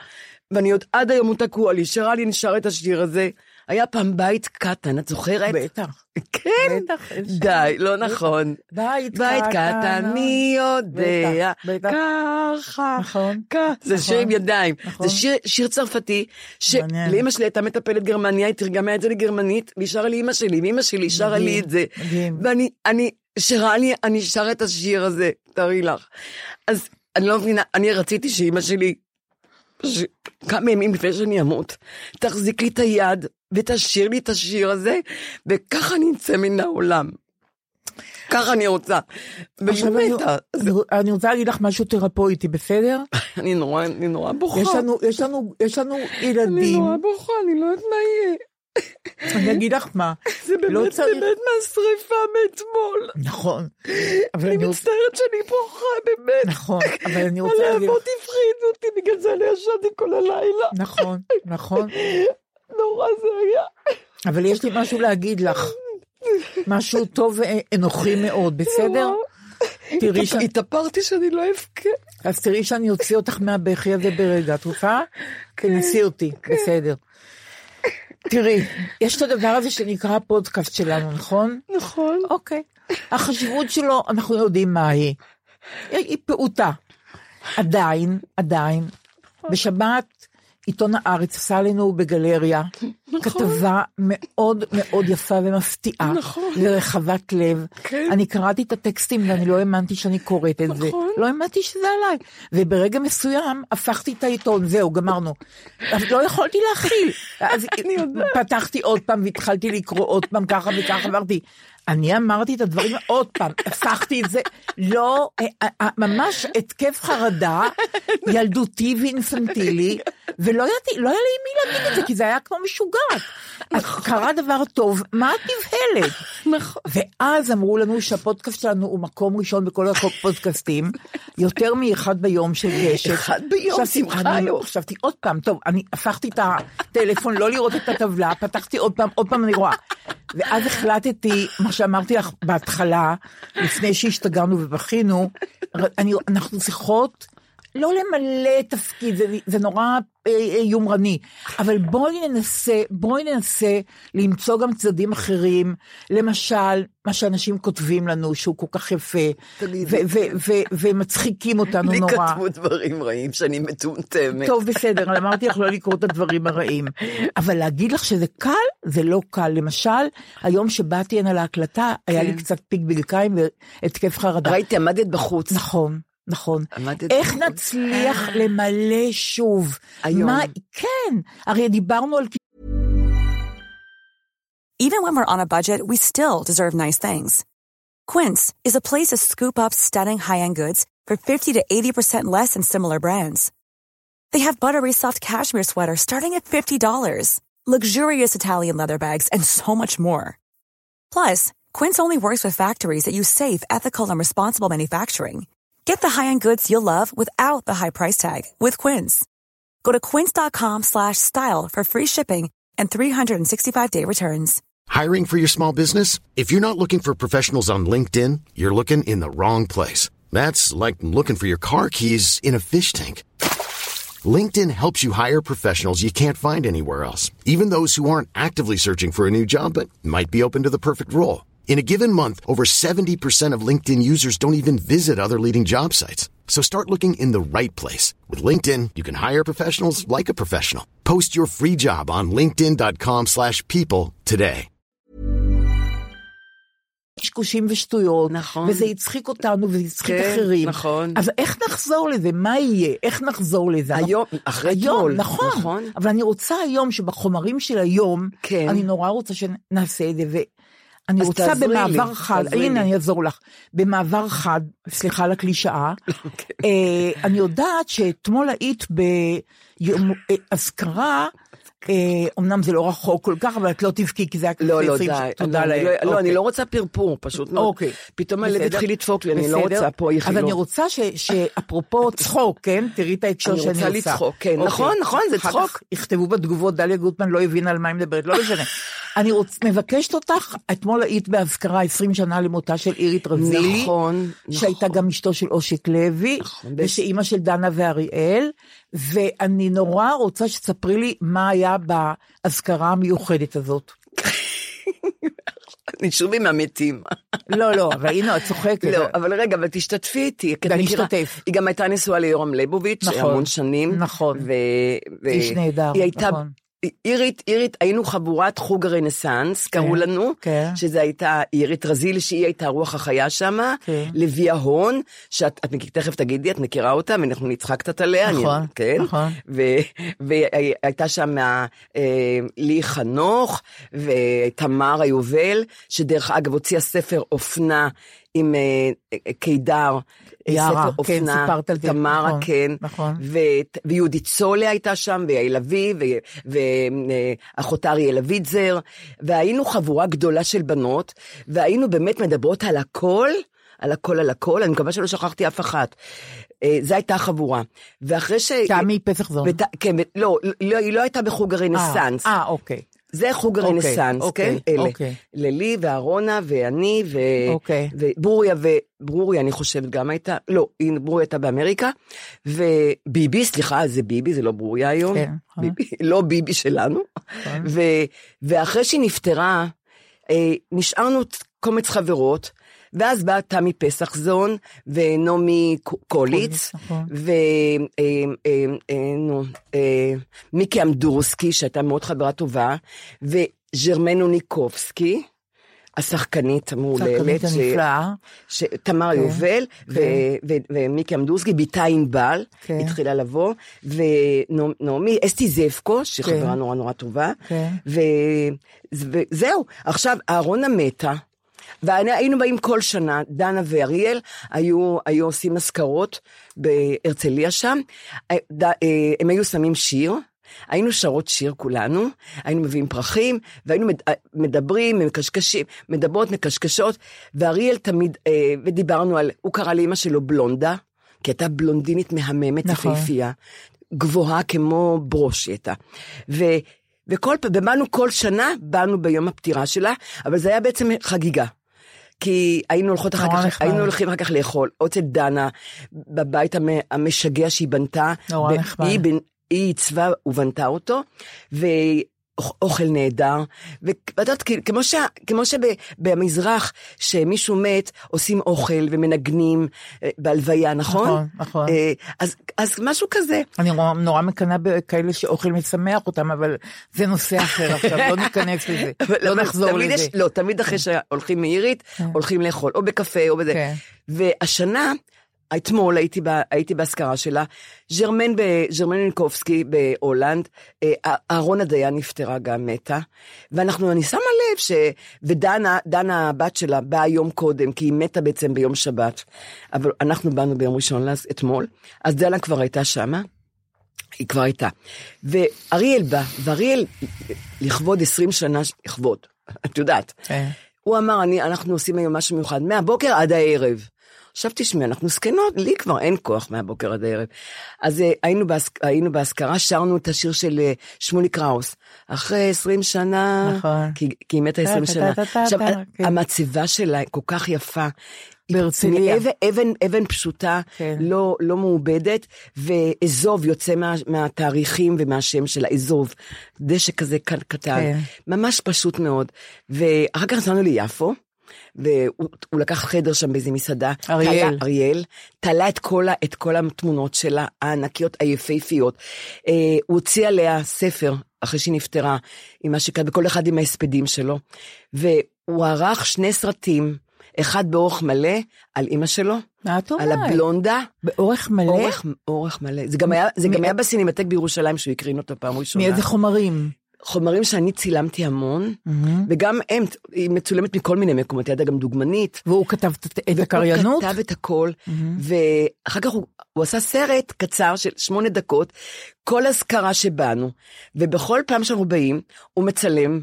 ואני עוד עד היום הוא תקוע לי, שרה לי נשר את השיר הזה. היה פעם בית קטן, את זוכרת? בטח. כן. בטח, די, לא נכון. בית בית קטן, קטן, מי יודע, בטח. ככה, נכון, ככה. זה נכון, שיר עם ידיים. נכון. זה שיר- שיר צרפתי. שלאמא שלי הייתה מטפלת גרמניה, היא תרגמה את זה לגרמנית, והיא שרה לי אמא שלי, ואמא שלי שרה לי את זה. מדהים. ואני, אני, שרה לי, אני שרה את השיר הזה, תארי לך. אז אני לא מבינה, אני רציתי שאימא שלי כמה ימים לפני שאני אמות, תחזיק לי את היד ותשאיר לי את השיר הזה, וככה אני אצא מן העולם. ככה אני רוצה. עכשיו אני- באמת, אז אני- אני רוצה להגיד לך משהו תרפויטי, בסדר? אני נורא, אני נורא בוכה. יש לנו, יש לנו, יש לנו אני ילדים, נורא בוכה, אני לא יודעת מה יהיה. אני אגיד לך מה, זה לא באמת, צריך- באמת מהשריפה מאתמול. נכון, אני מצטערת שאני בוכה, באמת. נכון, אבל אני רוצה להגיד, הלהבות הפחידו אותי, בגלל זה אני ישנתי כל הלילה. נכון, נכון, נורא זה היה. אבל יש לי משהו להגיד לך, משהו טוב ואנוכי מאוד, בסדר? תראי ש- התאפרתי שאני לא אבכה. אז תראי שאני אוציא אותך מהבכי הזה ברגע, את רוצה? תנסי אותי, בסדר. תראי, יש את הדבר הזה שנקרא הפודקאסט שלנו, נכון? נכון. אוקיי. החשיבות שלו, אנחנו יודעים מה היא. היא פעוטה. עדיין, עדיין, בשבת עיתון הארץ עשה לנו בגלריה כתבה מאוד מאוד יפה ומפתיעה, נכון. ורחבת לב. כן. אני קראתי את הטקסטים ואני לא האמנתי שאני קוראת את זה. נכון. לא האמנתי שזה עליי. וברגע מסוים הפכתי את העיתון, זהו, גמרנו. אבל לא יכולתי להכיל. אז פתחתי עוד פעם והתחלתי לקרוא עוד פעם ככה וככה, אמרתי, אני אמרתי את הדברים עוד פעם, הפכתי את זה, לא, אה, אה, ממש התקף חרדה, ילדותי ואינפנטילי, ולא ידעתי, לא היה לי מי להגיד את זה, כי זה היה כמו משוגעת. אז קרה דבר טוב, מה את נבהלת? נכון. ואז אמרו לנו שהפודקאסט שלנו הוא מקום ראשון בכל הפודקאסטים, יותר מאחד ביום של גשת. אחד ביום, שמחה היום. חשבתי עוד פעם, טוב, אני הפכתי את הטלפון לא לראות את הטבלה, פתחתי עוד פעם, עוד פעם אני רואה. ואז החלטתי, מה שאמרתי לך בהתחלה, לפני שהשתגענו ובכינו, אנחנו צריכות לא למלא תפקיד, זה, זה נורא אה, אה, יומרני, אבל בואי ננסה, בואי ננסה למצוא גם צדדים אחרים, למשל, מה שאנשים כותבים לנו, שהוא כל כך יפה, ומצחיקים אותנו לי נורא. כתבו דברים רעים שאני מטומטמת. טוב, בסדר, אבל אמרתי לך לא לקרוא את הדברים הרעים. אבל להגיד לך שזה קל, זה לא קל. למשל, היום שבאתי הנה להקלטה, היה לי קצת פיק ברכיים והתקף חרדה. ראיתי, עמדת בחוץ. נכון, נכון. עמדת איך בחוץ. נצליח למלא שוב? היום. מה, כן, הרי דיברנו על Even when we're on a budget, we still deserve nice things. Quince is a place to scoop up stunning high-end goods for 50 to 80% less than similar brands. They have buttery soft cashmere sweaters starting at $50, luxurious Italian leather bags, and so much more. Plus, Quince only works with factories that use safe, ethical, and responsible manufacturing. Get the high-end goods you'll love without the high price tag with Quince. Go to quince.com slash style for free shipping and 365-day returns. Hiring for your small business? If you're not looking for professionals on LinkedIn, you're looking in the wrong place. That's like looking for your car keys in a fish tank. LinkedIn helps you hire professionals you can't find anywhere else, even those who aren't actively searching for a new job but might be open to the perfect role. In a given month, over 70% of LinkedIn users don't even visit other leading job sites. So start looking in the right place. With LinkedIn, you can hire professionals like a professional. Post your free job on linkedin.com/people slash people today. קשקושים ושטויות, נכון. וזה הצחיק אותנו וזה הצחיק כן, אחרים. נכון. אז איך נחזור לזה? מה יהיה? איך נחזור לזה? היום, אחרי היום, אתמול. נכון. נכון. אבל אני רוצה היום שבחומרים של היום, כן. אני נורא רוצה שנעשה את זה, ואני אז רוצה תעזרי לי, במעבר חד, הנה לי. אני אעזור לך, במעבר חד, סליחה על הקלישאה, אוקיי. אה, אני יודעת שאתמול היית ביום אה, אזכרה, אה, אמנם זה לא רחוק כל כך, אבל את לא תבכי כי זה היה לא, לא, 20 די. תודה אני לאל. לא- לא, אני אוקיי. לא רוצה פרפור, פשוט מאוד. אוקיי. פתאום הלב. התחיל לדפוק לי, אני לא. רוצה פה איכילוב. אבל אני רוצה ש- שאפרופו צחוק, כן? תראי את ההקשר אני שאני עושה. רוצה לצחוק, כן. אוקיי. נכון, נכון, זה צחוק. יכתבו בתגובות, דליה גוטמן לא הבינה על מה היא מדברת, לא משנה. אני רוצ... מבקשת אותך, אתמול היית באזכרה 20 שנה למותה של אירית רזילי. נכון, שהייתה נכון. גם אשתו של אושיק לוי, נכון, ושאימא של דנה ואריאל, ואני נורא רוצה שתספרי לי מה היה באזכרה המיוחדת הזאת. אני שוב עם המתים. לא, לא, אבל הנה, את צוחקת. לא, אבל רגע, אבל תשתתפי איתי. ואני אשתתף. היא גם הייתה נשואה ליורם ליבוביץ', נכון, המון שנים. נכון. איש נהדר, היא הייתה, נכון. אירית, אירית, היינו חבורת חוג הרנסאנס, קראו לנו, כן. שזה הייתה אירית רזיל, שהיא הייתה רוח החיה שם, כן. לוי ההון, שאת את תכף תגידי, את מכירה אותה, ואנחנו נצחק קצת עליה. נכון, אני, כן? נכון. והייתה שם אה, לי חנוך, ותמר היובל, שדרך אגב הוציאה ספר אופנה עם אה, קידר. אה, יערה, ספר כן, אופנה, סיפרת על זה, תמרה, נכון, כן, נכון. ו- ויהודית הייתה שם, ויעל לביא, ואחותה אריאל אבידזר, והיינו חבורה גדולה של בנות, והיינו באמת מדברות על הכל, על הכל, על הכל, אני מקווה שלא שכחתי אף אחת. אה, זו הייתה חבורה. ואחרי ש... תמי פסח-זון. בת... כן, לא, לא, היא לא הייתה בחוג הרנסאנס. אה, אוקיי. זה חוג אוקיי, הרנסאנס, אוקיי, כן? אלה. אוקיי. ללי ואהרונה ואני ו... אוקיי. וברוריה וברוריה אני חושבת גם הייתה, לא, היא- ברוריה הייתה באמריקה, וביבי, סליחה, זה ביבי, זה לא ברוריה היום. כן, נכון. ביבי, לא ביבי שלנו. ו... ואחרי שהיא נפטרה, אה, נשארנו קומץ חברות, ואז באה תמי פסחזון ונעמי קוליץ, נכון. ומיקי אמדורסקי, שהייתה מאוד חברה טובה, וג'רמנו ניקובסקי, השחקנית המהוללת, תמר יובל ו- ו- ומיקי אמדורסקי, בתה ענבל, כן. התחילה לבוא, ונעמי, אסתי זבקו, שהיא כן. חברה נורא נורא טובה, כן. וזהו, עכשיו אהרונה מתה. והיינו באים כל שנה, דנה ואריאל היו, היו עושים אזכרות בהרצליה שם, אה, אה, הם היו שמים שיר, היינו שרות שיר כולנו, היינו מביאים פרחים, והיינו אה, מדברים, מקשקשים, מדברות, מקשקשות, ואריאל תמיד, אה, ודיברנו על, הוא קרא לאמא שלו בלונדה, כי הייתה בלונדינית מהממת, נכון. יפהפייה, גבוהה כמו ברוש היא הייתה. ו... וכל פעם, ובאנו כל שנה, באנו ביום הפטירה שלה, אבל זה היה בעצם חגיגה. כי היינו הולכות אחר כך, נחמד. היינו הולכים אחר כך לאכול, אצל דנה, בבית המ- המשגע שהיא בנתה. נורא נחמד. היא עיצבה ובנתה אותו, ואוכל נהדר. ואת יודעת, כמו, שה- כמו שבמזרח, שמישהו מת, עושים אוכל ומנגנים אה, בהלוויה, נכון? נכון, נכון. אה, אז, אז משהו כזה. אני נורא- נורא מקנאה בכאלה שאוכל משמח אותם, אבל זה נושא אחר עכשיו, לא ניכנס לזה. לא נחזור לזה. יש- לא, תמיד אחרי שהולכים מעירית, הולכים לאכול, או בקפה או בזה. כן. והשנה, אתמול הייתי, ב- הייתי באזכרה שלה, ז'רמן, ב- ז'רמן נינקובסקי בהולנד, אה, אהרונה דיין נפטרה גם מתה, ואנחנו, אני שמה לב ש... ודנה, דנה הבת שלה באה יום קודם, כי היא מתה בעצם ביום שבת, אבל אנחנו באנו ביום ראשון אז, אתמול, אז דנה כבר הייתה שמה. היא כבר הייתה. ואריאל בא, ואריאל, לכבוד 20 שנה, לכבוד, את יודעת. כן. הוא אמר, אני, אנחנו עושים היום משהו מיוחד, מהבוקר עד הערב. עכשיו תשמעי, אנחנו זקנות, לי כבר אין כוח מהבוקר עד הערב. אז אה, היינו, באזכ... היינו באזכרה, שרנו את השיר של אה, שמולי קראוס. אחרי 20 שנה, נכון. כי, כי היא מתה 20 טה, שנה. עכשיו, כן. המצבה שלה כל כך יפה. בהרצליה. אבן, אבן, אבן פשוטה, כן. לא, לא מעובדת, ואזוב יוצא מה, מהתאריכים ומהשם של האזוב. דשא כזה קטן. כן. ממש פשוט מאוד. ואחר כך נסענו ליפו. והוא הוא לקח חדר שם באיזה מסעדה. אריאל. תלה, אריאל. תלה את כל, את כל התמונות שלה, הענקיות, היפהפיות. אה, הוא הוציא עליה ספר, אחרי שהיא נפטרה, עם מה שכתב, וכל אחד עם ההספדים שלו. והוא ערך שני סרטים, אחד באורך מלא, על אימא שלו, מה את אומרת? על הבלונדה. באורך מלא? אורך, אורך מלא. זה גם היה, זה גם היה בסינמטק בירושלים שהוא הקרין אותו פעם ראשונה. מאיזה חומרים? חומרים שאני צילמתי המון, וגם הם, היא מצולמת מכל מיני מקומות, היא הייתה גם דוגמנית. והוא כתב את- הקריינות? הוא כתב את הכל, ואחר כך הוא, הוא עשה סרט קצר של שמונה דקות, כל אזכרה שבאנו, ובכל פעם שאנחנו באים, הוא מצלם.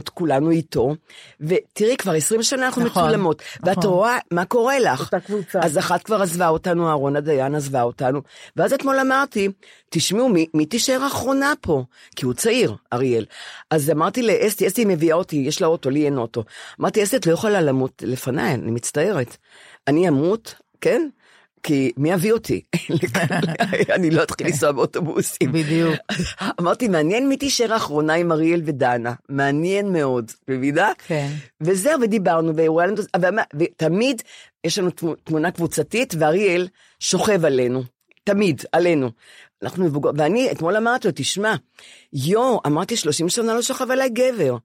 את כולנו איתו, ותראי, כבר 20 שנה אנחנו נכון, מצולמות, ואת נכון. רואה מה קורה לך. אותה קבוצה. אז אחת כבר עזבה אותנו, אהרונה דיין עזבה אותנו, ואז אתמול אמרתי, תשמעו, מי, מי תישאר האחרונה פה? כי הוא צעיר, אריאל. אז אמרתי לאסתי, אסתי מביאה אותי, יש לה אוטו, לי אין אוטו. אמרתי, אסתי, את לא יכולה למות לפניי, אני מצטערת. אני אמות, כן? כי מי יביא אותי? אני לא אתחיל לנסוע באוטובוסים. בדיוק. אמרתי, מעניין מי תישאר האחרונה עם אריאל ודנה. מעניין מאוד, מבינה? כן. וזהו, ודיברנו, ותמיד יש לנו תמו- תמונה קבוצתית, ואריאל שוכב עלינו. תמיד, עלינו. אנחנו מבוגר, ואני אתמול אמרתי לו, תשמע, יו, אמרתי 30 שנה לא שוכב עליי גבר.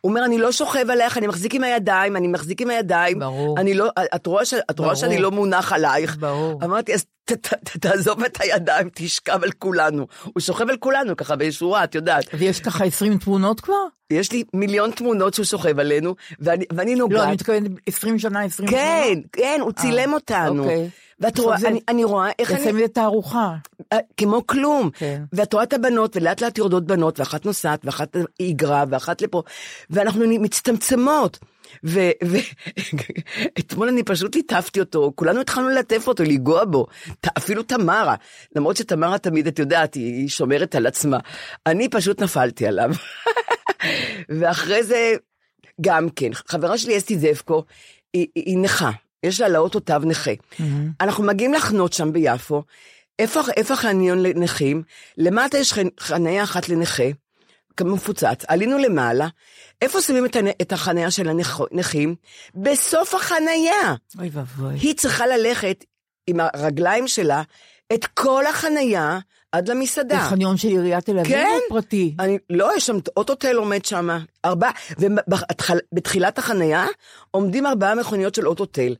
הוא אומר, אני לא שוכב עלייך, אני מחזיק עם הידיים, אני מחזיק עם הידיים. ברור. אני לא, את רואה, ש, את רואה. שאני לא מונח עלייך. ברור. אמרתי, אז ת, ת, ת, תעזוב את הידיים, תשכב על כולנו. הוא שוכב על כולנו, ככה בשורה, את יודעת. ויש ככה 20 תמונות כבר? יש לי מיליון תמונות שהוא שוכב עלינו, ואני, ואני נוגעת. לא, אני מתכוונת 20 שנה, 20 שנה. כן, כן, הוא צילם אותנו. אוקיי. ואת רואה, זה- אני, אני רואה איך אני... מזה תערוכה. אה, כמו כלום. כן. ואת רואה את הבנות, ולאט לאט יורדות בנות, ואחת נוסעת, ואחת היגרה, ואחת לפה, ואנחנו מצטמצמות. ואתמול אני פשוט ליטפתי אותו, כולנו התחלנו ללטף אותו, לנגוע בו, אפילו תמרה, למרות שתמרה תמיד, את יודעת, היא שומרת על עצמה. אני פשוט נפלתי עליו. ואחרי זה, גם כן, חברה שלי אסתי זבקו, היא, היא נכה, יש לה לאוטו תו נכה. אנחנו מגיעים לחנות שם ביפו, איפה, איפה החניון לנכים? למטה יש חנ- חניה אחת לנכה, מפוצץ, עלינו למעלה, איפה שמים את, הנ- את החניה של הנכים? בסוף החניה. אוי ואבוי. היא צריכה ללכת עם הרגליים שלה את כל החניה עד זה למסעדה. חניון של עיריית תל אביב כן. או פרטי? אני, לא, יש שם אוטוטל עומד שם, ארבע, ובתחילת החנייה עומדים ארבעה מכוניות של אוטוטל.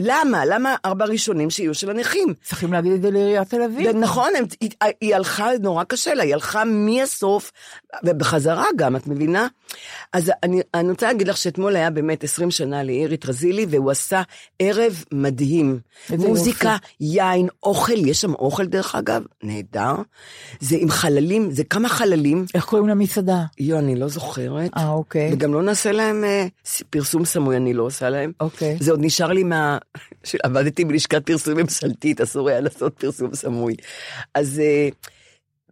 למה? למה ארבע ראשונים שיהיו של הנכים? צריכים להגיד את זה לעיריית תל אביב. נכון, הם, היא, היא הלכה, נורא קשה לה, היא הלכה מהסוף, ובחזרה גם, את מבינה? אז אני, אני רוצה להגיד לך שאתמול היה באמת 20 שנה לאירית רזילי, והוא עשה ערב מדהים. מוזיקה, יופי. יין, אוכל, יש שם אוכל דרך אגב, נהדר. זה עם חללים, זה כמה חללים. איך קוראים למסעדה? יו, אני לא זוכרת. אה, אוקיי. וגם לא נעשה להם אה, פרסום סמוי, אני לא עושה להם. אוקיי. זה עוד נשאר לי מה... עבדתי בלשכת פרסום ממשלתית, אסור היה לעשות פרסום סמוי. אז אה,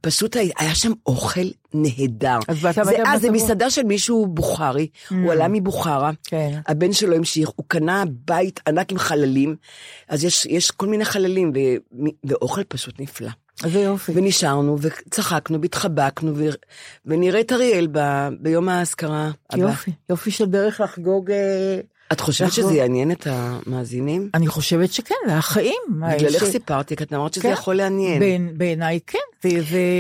פשוט היה, שם אוכל נהדר. אז ואתה זה, אה, זה מסעדה של מישהו בוכרי, הוא עלה מבוכרה, כן. הבן שלו המשיך, הוא קנה בית ענק עם חללים, אז יש, יש כל מיני חללים, ו, ואוכל פשוט נפלא. איזה יופי. ונשארנו, וצחקנו, והתחבקנו, ו... ונראה את אריאל ב... ביום האזכרה הבא. יופי. יופי של דרך לחגוג... את חושבת לחגוג. שזה יעניין את המאזינים? אני חושבת שכן, זה החיים. בגללך ש- סיפרתי, כי את אמרת שזה כן. יכול לעניין. בעיניי כן. זה,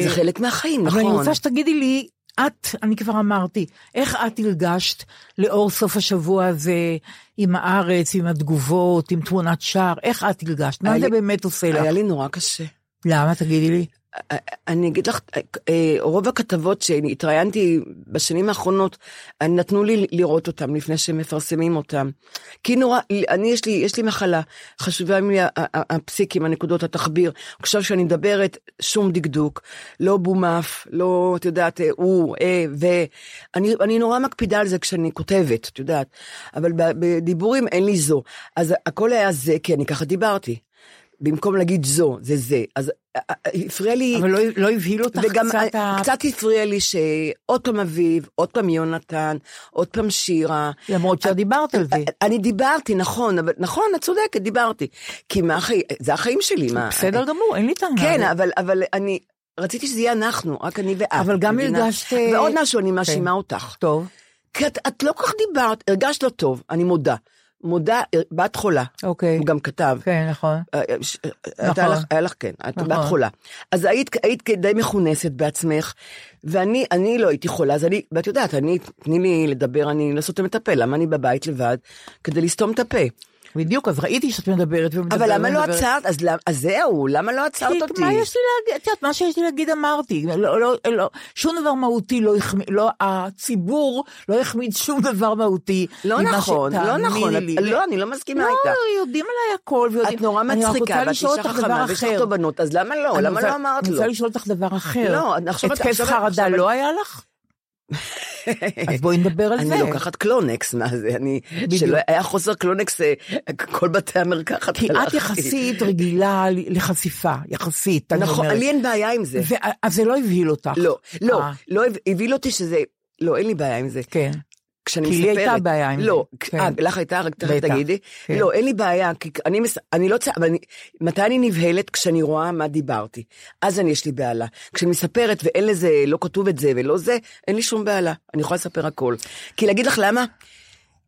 חלק מהחיים, אבל אני נכון. רוצה שתגידי לי, את, אני כבר אמרתי, איך את הרגשת לאור סוף השבוע הזה, עם הארץ, עם התגובות, עם תמונת שער, איך את הרגשת? מה היה זה לי- באמת עושה לך? היה לי נורא קשה. למה? תגידי לי. אני אגיד לך, אה, רוב הכתבות שהתראיינתי בשנים האחרונות, אה, נתנו לי לראות אותם לפני שמפרסמים אותם. כי נורא, אני, יש לי, יש לי מחלה, חשובה לי הפסיקים, הנקודות, התחביר. עכשיו שאני מדברת, שום דקדוק, לא בומף, לא, את יודעת, אה, הוא, אה, ו... אני, אני נורא מקפידה על זה כשאני כותבת, את יודעת, אבל בדיבורים אין לי זו. אז הכל היה זה, כי אני ככה דיברתי. במקום להגיד זו, זה זה. אז אה, אה, הפריע לי... אבל לא, לא הבהיל אותך וגם קצת ה... קצת הפריע לי שעוד פעם אביב, עוד פעם יונתן, עוד פעם שירה. למרות שאת דיברת על זה. אני דיברתי, נכון, אבל נכון, את צודקת, דיברתי. כי מה החיים, זה החיים שלי, מה... בסדר גמור, אין לי טענה. כן, אבל, אבל אני רציתי שזה יהיה אנחנו, רק אני ואת. אבל גם? הרגשת, אה, ועוד משהו, אני מאשימה כן. אותך. טוב, כי את, את לא כל כך דיברת, הרגשת לא טוב, אני מודה. מודה, בת חולה. אוקיי. הוא גם כתב. כן, נכון. אה, אה, ש- אה, נכון. הייתה לך, היה לך, כן, את נכון. בת חולה. אז היית, היית די מכונסת בעצמך, ואני אני לא הייתי חולה, אז אני, ואת יודעת, אני, תני לי לדבר, אני לא סותם את הפה, למה אני בבית לבד? כדי לסתום את הפה. בדיוק, אז ראיתי שאת מדברת ומדברת. אבל למה לא. עצרת? אז, זהו, למה לא עצרת אותי? מה יש לי להגיד? את יודעת, מה שיש לי להגיד אמרתי. לא, לא, לא, שום דבר מהותי לא החמיץ, לא, הציבור לא החמיץ שום דבר מהותי. לא נכון, לא נכון, את- לי. לא, אני לא מסכימה לא, איתך. יודעים עליי הכל ויודעים. את נורא אני מצחיקה, ואת אישה חכמה, ויש לך. תובנות, אז למה לא? אני למה לא אמרת אני לו? רוצה לשאול אותך דבר אחר. לא, עכשיו- התקף עכשיו- חרדה לא היה לך? אז בואי נדבר על זה. אני לוקחת קלונקס, מה זה, אני, בדיוק. שלא היה חוסר קלונקס, אה, כל בתי המרקחת כי את. יחסית רגילה לחשיפה, יחסית, אני נכון, אומרת. לי אין בעיה עם זה. ו- אז זה לא הבהיל אותך. לא, לא, אה. לא הב- הבהיל אותי שזה, לא, אין לי בעיה עם זה. כן. כשאני כי לי מספרת... הייתה בעיה עם לא, זה, אה, כן. לך הייתה, רק תכף תגידי. כן. לא, אין לי בעיה, כי אני, מס... אני לא צריכה, אבל אני, מתי אני נבהלת? כשאני רואה מה דיברתי. אז אני, יש לי בהלה. כשאני מספרת ואין לזה, לא כתוב את זה ולא זה, אין לי שום בהלה. אני יכולה לספר הכל. כי להגיד לך למה?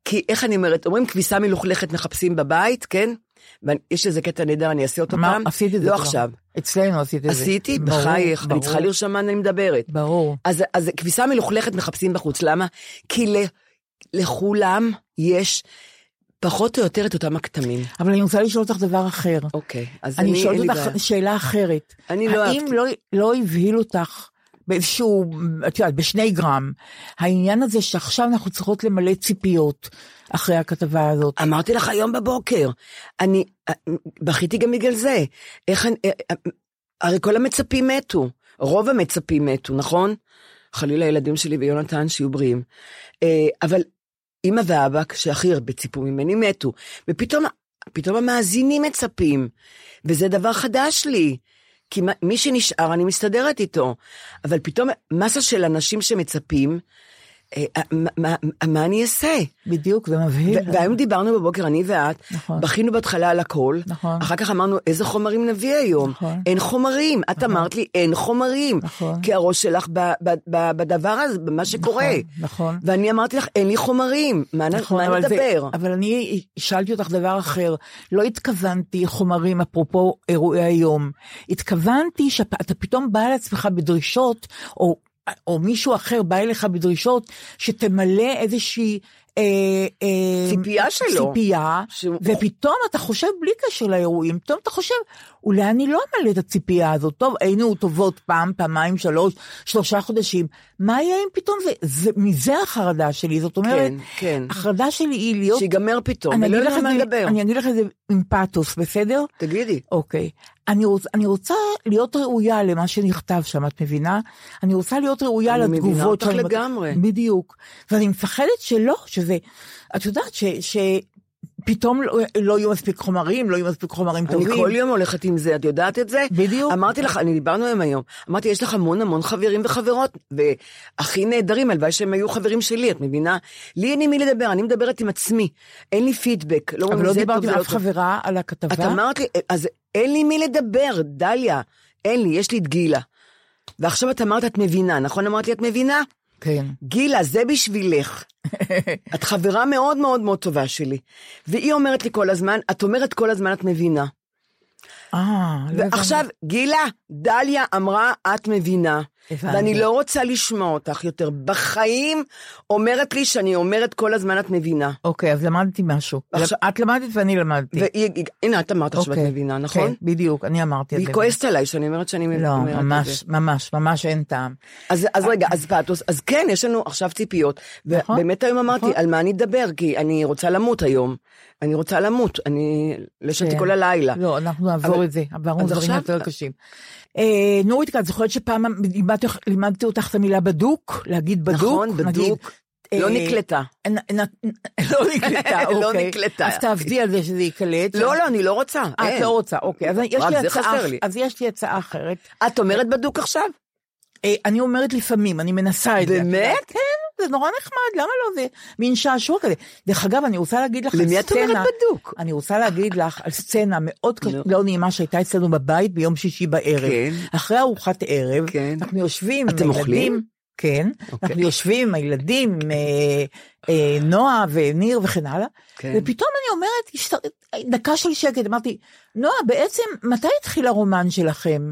כי איך אני אומרת, אומרים כביסה מלוכלכת מחפשים בבית, כן? ויש איזה קטע נהדר, אני אעשה אותו מה, פעם. עשית את זה לא כבר. עכשיו. אצלנו עשית את זה. עשיתי, ברור, בחייך, אני ברור. צריכה לרשום מה אני מדברת. ברור. אז, אז כביסה מלוכלכת מחפשים בחוץ, למה? כי ל, לכולם יש פחות או יותר את אותם הכתמים. אבל אני רוצה לשאול אותך דבר אחר. אוקיי, אז אני, אני שואלת לי אותך בעיה. שאלה אחרת. אני לא האם אהבתי. לא, לא הבהיל אותך באיזשהו, את יודעת, בשני גרם, העניין הזה שעכשיו אנחנו צריכות למלא ציפיות אחרי הכתבה הזאת? אמרתי לך היום בבוקר, אני אה, בכיתי גם בגלל זה. איך אני, אה, אה, הרי כל המצפים מתו, רוב המצפים מתו, נכון? חלילה הילדים שלי ויונתן שיהיו בריאים. אה, אבל אמא ואבא, שהכי הרבה ציפו ממני, מתו. ופתאום פתאום המאזינים מצפים, וזה דבר חדש לי. כי מי שנשאר, אני מסתדרת איתו. אבל פתאום מסה של אנשים שמצפים, מה, מה, מה אני אעשה? בדיוק, זה מבהיל. והיום דיברנו בבוקר, אני ואת, נכון. בכינו בהתחלה על הכל, נכון. אחר כך אמרנו, איזה חומרים נביא היום? נכון. אין חומרים. את אמרת לי, אין חומרים. נכון. כי הראש שלך ב- ב- ב- בדבר הזה, במה שקורה. נכון. ואני אמרתי לך, אין לי חומרים, מה נכון, מה אבל זה- נדבר? אבל אני שאלתי אותך דבר אחר. לא התכוונתי חומרים אפרופו אירועי היום. התכוונתי שאתה פתאום בא לעצמך בדרישות, או, או מישהו אחר בא אליך בדרישות, שתמלא איזושהי... אה, אה, ציפייה שלו. ציפייה, שהוא- ופתאום אתה חושב בלי קשר לאירועים, פתאום אתה חושב, אולי אני לא אמלא את הציפייה הזאת, טוב, היינו טובות פעם, פעמיים, שלוש, שלושה חודשים, מה יהיה אם פתאום זה, זה מזה החרדה שלי, זאת אומרת, כן, כן. החרדה שלי היא להיות... שיגמר פתאום, אני אגיד יודע מה לדבר. אני אגיד לך את זה עם פאתוס, בסדר? תגידי. אוקיי. אני, רוצ, אני רוצה להיות ראויה למה שנכתב שם, את מבינה? אני רוצה להיות ראויה אני מבינה לתגובות. אותך שאני- לגמרי. בדיוק. ואני מפחדת שלא, שזה... את יודעת ש... ש... פתאום לא, לא יהיו מספיק חומרים, לא יהיו מספיק חומרים אני טובים. כל יום הולכת עם זה, את יודעת את זה? בדיוק. אמרתי לך, אני דיברנו היום היום, אמרתי, יש לך המון המון חברים וחברות, והכי נהדרים, הלוואי שהם היו חברים שלי, את מבינה? לי אין עם מי לדבר, אני מדברת עם עצמי, אין לי פידבק. אבל לא זה דיברתי טוב, עם אף לא טוב. חברה על הכתבה. את אמרת לי, אז אין לי מי לדבר, דליה, אין לי, יש לי את גילה. ועכשיו את אמרת, את מבינה, נכון אמרת לי, את מבינה? כן. גילה, זה בשבילך. את חברה מאוד מאוד מאוד טובה שלי. והיא אומרת לי כל הזמן, את אומרת כל הזמן, את מבינה. אה, לא הבנתי. ועכשיו, גילה, דליה אמרה, את מבינה. הבנתי. ואני לא רוצה לשמוע אותך יותר. בחיים אומרת לי שאני אומרת כל הזמן, את מבינה. אוקיי, אז למדתי משהו. עכשיו- את למדת ואני למדתי. והיא, הנה, את אמרת עכשיו, אוקיי, מבינה, נכון? כן, בדיוק, אני אמרתי את זה. והיא כועסת עליי שאני אומרת שאני לא, אומרת את זה. ממש, ממש, ממש אין טעם. אז, אז רגע, אז פתוס, אז כן, יש לנו עכשיו ציפיות. נכון, ובאמת היום אמרתי, נכון. על מה אני אדבר? כי אני רוצה למות היום. אני רוצה למות, אני לא ישנתי כן. כל הלילה. לא, אנחנו נעבור אבל- את זה, עברנו דברים עכשיו- יותר קשים. אה, נורית, את זוכרת שפעם לימדתי אותך- את המילה בדוק? להגיד בדוק? נכון, נגיד, בדוק. לא אה, נקלטה. לא נקלטה, לא אוקיי. נקלטה. אז תעבדי על זה שזה ייקלט. לא, לא, אני לא רוצה. את אין. לא רוצה, אוקיי. אז יש לי הצעה- אחרת. את אומרת בדוק עכשיו? אה, אני אומרת לפעמים, אני מנסה את זה. את באמת? כן, זה נורא נחמד, למה לא? זה מין שעשוע כזה. דרך אגב, אני רוצה להגיד לך על למי את אומרת סצנה- בדוק? אני רוצה להגיד לך על סצנה מאוד נו. לא נעימה שהייתה אצלנו בבית ביום שישי בערב. כן. אחרי ארוחת ערב, כן. אנחנו יושבים אתם. אוכלים? כן, אוקיי. אנחנו יושבים עם הילדים, אה, אה, נועה וניר וכן הלאה, כן. ופתאום אני אומרת, השת- דקה של שקט, אמרתי, נועה, בעצם מתי התחיל הרומן שלכם?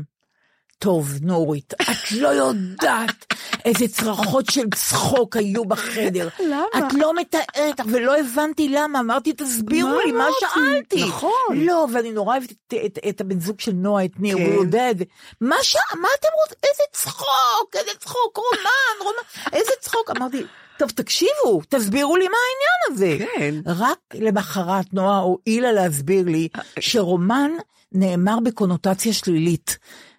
טוב, נורית, את לא יודעת איזה צרחות של צחוק היו בחדר. למה? את לא מתארת, ולא הבנתי למה, אמרתי, תסבירו לי, מה? שאלתי? נכון. לא, ואני נורא אוהבת את, את, את הבן זוג של נועה, את ניר. הוא יודע את זה. מה אתם רוצים? איזה צחוק, איזה צחוק, רומן, רומן, איזה צחוק. אמרתי, טוב, תקשיבו, תסבירו לי מה העניין הזה. כן. רק למחרת נועה הואילה להסביר לי שרומן נאמר בקונוטציה שלילית.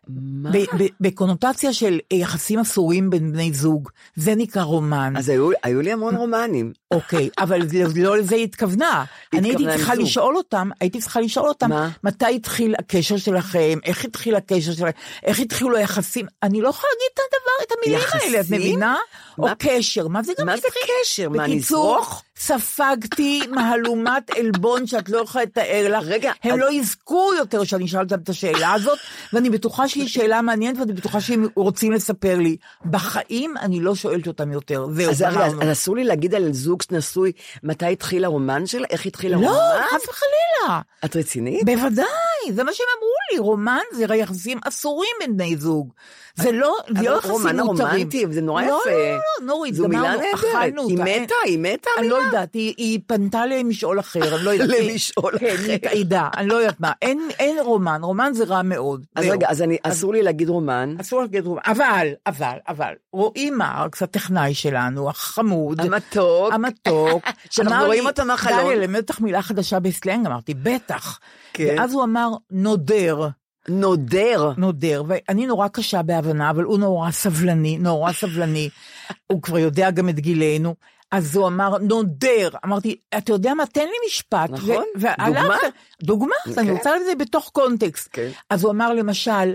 מה? ב- ב- בקונוטציה של יחסים אסורים בין בני זוג, זה נקרא רומן. אז היו, היו לי המון רומנים. אוקיי, אבל זה- לא לזה היא התכוונה. אני הייתי צריכה לזוג. לשאול אותם, הייתי צריכה לשאול אותם, מה? מתי התחיל הקשר שלכם, איך התחיל הקשר שלכם, איך התחילו היחסים, אני לא יכולה להגיד את הדבר, את המילים האלה, את יחסים? מבינה? או מה- קשר, מה זה גם מה זה התחיל? קשר? מה, בקיצור, נזרוק? ספגתי מהלומת עלבון שאת לא יכולה לתאר לך. רגע, הם אז- לא יזכו יותר שאני אשאל אותם את השאלה הזאת, ואני בטוחה שהיא שאלה מעניינת, ואני בטוחה שהם רוצים לספר לי. בחיים אני לא שואלת אותם יותר. זהו, אז אז. אז אסור לי להגיד על זוג נשוי מתי התחיל הרומן שלה? איך התחיל הרומן? לא, חס וחלילה. את רצינית? בוודאי, זה מה שהם אמרו לי, רומן זה יחסים אסורים בין בני זוג. זה לא, זה לא יחסים רומן מותרים. הרומנטי, זה נורא לא, יפה. לא, לא, נורית, זו מילה נהדרת. היא. מתה, היא מתה, אני לא? יודעת, היא, פנתה למשאול אחר, אני לא יודעת. למשאול כן, אחר. היא התאיידה, אני לא יודעת מה. אין, רומן, רומן זה רע מאוד. אז. רגע, אז אסור לי להגיד רומן. אסור להגיד רומן. אבל, אבל, אבל, רועי מרקס, הטכנאי שלנו, החמוד. המתוק. המתוק. שאנחנו רואים אותו מהחלון. דליה, למד אותך מילה חדשה בסלנג? אמרתי, בטח. כן. ואז הוא אמר, נודר. נודר. נודר, ואני נורא קשה בהבנה, אבל הוא נורא סבלני, נורא סבלני. הוא כבר יודע גם את גילנו. אז הוא אמר, נודר. אמרתי, אתה יודע מה, תן לי משפט. נכון. ו- דוגמה? דוגמה, אני כן. רוצה להביא את זה בתוך קונטקסט. כן. אז הוא אמר למשל,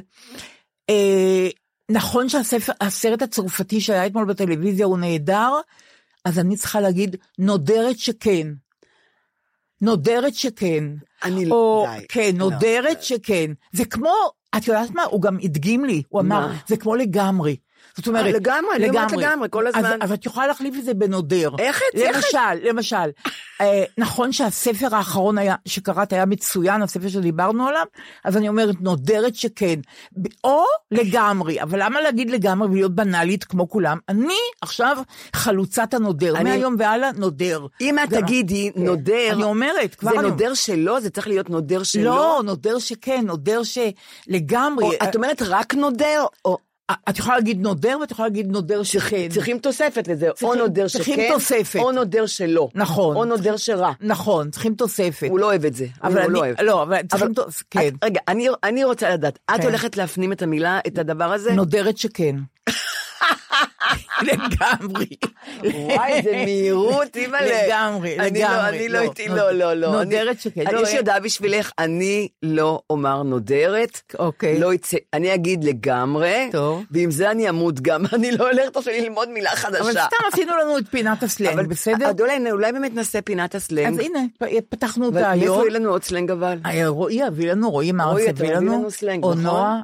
אה, נכון שהסרט הצרפתי שהיה אתמול בטלוויזיה הוא נהדר, אז אני צריכה להגיד, נודרת שכן. נודרת שכן. אני או, די. כן, לא. נודרת שכן. זה כמו, את יודעת מה? הוא גם הדגים לי, הוא אמר, מה? זה כמו לגמרי. זאת אומרת, אה, לגמרי, אני אומרת לגמרי, כל הזמן. אז, אז את יכולה להחליף את זה בנודר. איך את- איך את- למשל, למשל, אה, נכון שהספר האחרון היה, שקראת היה מצוין, הספר שדיברנו עליו, אז אני אומרת, נודרת שכן. או לגמרי, אבל למה להגיד לגמרי ולהיות בנאלית כמו כולם? אני עכשיו חלוצת הנודר, אני- מהיום והלאה נודר. אם את תגידי כן. נודר, אני אומרת, כבר זה אני- נודר שלו? זה צריך להיות נודר שלו? לא, נודר שכן, נודר שלגמרי. או את אומרת רק נודר? או את יכולה להגיד נודר ואת יכולה להגיד נודר שכן. צריכים תוספת לזה, או צריכים- נודר צריכים שכן, תוספת. או נודר שלא. נכון. או נודר שרע. נכון, צריכים תוספת. הוא לא אוהב את זה. אבל הוא אני, לא אוהב. לא, אבל צריכים אבל- תוספת, כן. את- רגע, אני- אני רוצה לדעת, את כן. הולכת להפנים את המילה, את הדבר הזה? נודרת שכן. לגמרי. וואי, איזה מהירות, אימא'לה. לגמרי, לא, לגמרי. אני לא לא, איתי, נוד- לא, לא, לא. נודרת שכן. אני- לא, הודעה בשבילך, אני לא אומר נודרת. אוקיי. לא יצא, אני אגיד לגמרי. טוב. ועם זה אני אמות גם, אני לא הולכת עכשיו ללמוד מילה חדשה. אבל סתם עשינו לנו את פינת הסלנג, אבל בסדר? אז אולי, אולי באמת נעשה פינת הסלנג. אז הנה, פתחנו אותה מאיפה היום. יהיה לנו עוד סלנג אבל? אה, רועי יביא לנו, רועי אתה יביא לנו, או נכון?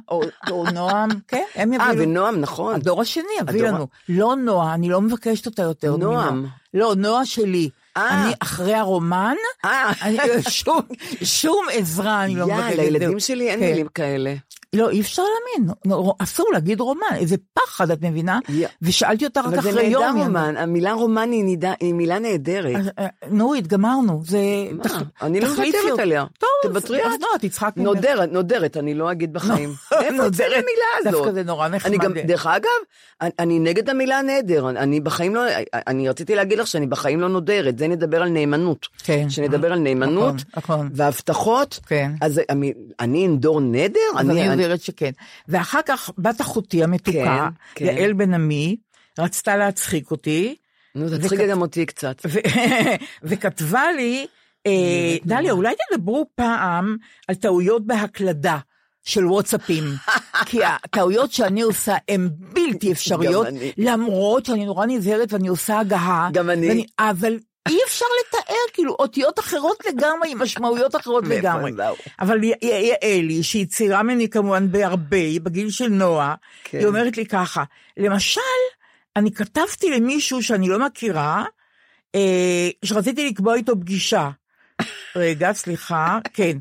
או נועם, כן, הם יביאו אה. ונועם, נכון. הדור השני יביא לנו. לא נועה, אני לא מבקשת אותה יותר. נועם. מנועה. לא, נועה שלי. אה. אני אחרי הרומן, אה. אני- שום- שום עזרה אני לא מבקשת. יא, לילדים. שלי אין כן. מילים כאלה. לא, אי אפשר להאמין, אסור להגיד רומן, איזה פחד, את מבינה? ושאלתי אותה רק אבל זה אחרי יום. נהדר היא רומן, המילה רומן היא נידה- היא מילה נהדרת. "אה, אה, נורית, גמרנו, זה... מה? תח- אני לא מוותרת אותה." עליה. טוב, תוותרי אז את. לא, תצחק ממך. נודרת, נודרת, אני לא אגיד בחיים. נודרת, המילה הזאת? דווקא זה נורא נחמד. אני גם, דרך אגב, אני, אני נגד המילה נדר, אני, אני בחיים לא, אני רציתי להגיד לך שאני בחיים לא נודרת, זה נדבר על נאמנות. כן. שנדבר על נאמנות. והבטחות, כן. אז אני, אני אנדור נדר? יודעת שכן. ואחר כך בת אחותי המתוקה, כן, כן. יעל בן עמי, רצתה להצחיק אותי, נו, תצחיקי גם אותי קצת. ו- וכתבה לי, אה, דליה, אולי תדברו פעם על טעויות בהקלדה. של וואטסאפים, כי הטעויות שאני עושה הן בלתי אפשריות. למרות שאני נורא נזהרת ואני עושה הגהה. גם אני. ואני, אבל אי אפשר לתאר, כאילו, אותיות אחרות לגמרי, עם משמעויות אחרות לגמרי. אבל יעלי, שהיא צעירה ממני כמובן בהרבה, היא בגיל של נועה, כן. היא אומרת לי ככה, למשל, אני כתבתי למישהו שאני לא מכירה, אה, שרציתי לקבוע איתו פגישה. רגע, סליחה, כן,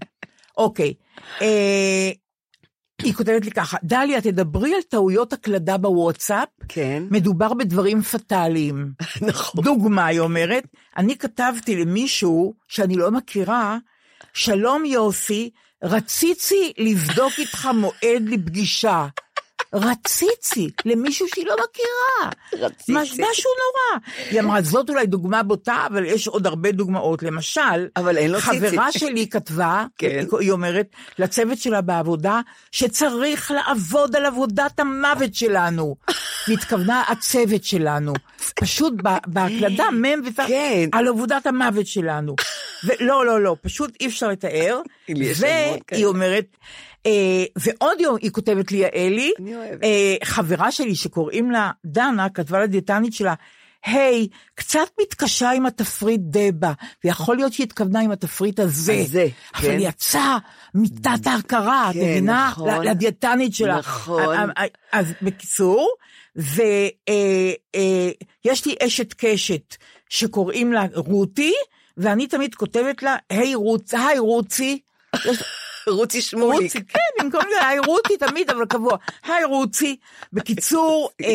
אוקיי. אה, היא כותבת לי ככה, דליה, תדברי על טעויות הקלדה בוואטסאפ, כן. מדובר בדברים פטאליים. נכון. דוגמה, היא אומרת, אני כתבתי למישהו שאני לא מכירה, שלום יוסי, רציתי לבדוק איתך מועד לפגישה. רציתי, למישהו שהיא לא מכירה. רציתי. מש- משהו נורא. היא אמרה, זאת אולי דוגמה בוטה, אבל יש עוד הרבה דוגמאות. למשל, אבל אין לו חברה ציצי. שלי כתבה, כן. היא אומרת, לצוות שלה בעבודה, שצריך לעבוד על עבודת המוות שלנו. התכוונה הצוות שלנו. פשוט בהקלדה, מ' וצ... כן. על עבודת המוות שלנו. ולא, לא, לא, פשוט אי אפשר לתאר. והיא. אומרת, ועוד יום היא כותבת לי, יעלי. אה, חברה שלי שקוראים לה דנה, כתבה לדיאטנית שלה, היי, קצת מתקשה עם התפריט דבה, ויכול להיות שהיא התכוונה עם התפריט הזה, הזה, אבל כן. יצא מתת ההכרה, את כן, מבינה? נכון. לדיאטנית שלה. נכון. אה, אה, אז בקיצור, ויש לי אשת קשת שקוראים לה רותי, ואני תמיד כותבת לה, היי רוץ, היי רוצי. רוצי שמוליק. רוצי, כן, במקום זה, היי רותי תמיד, אבל קבוע. היי רוצי. בקיצור, אה,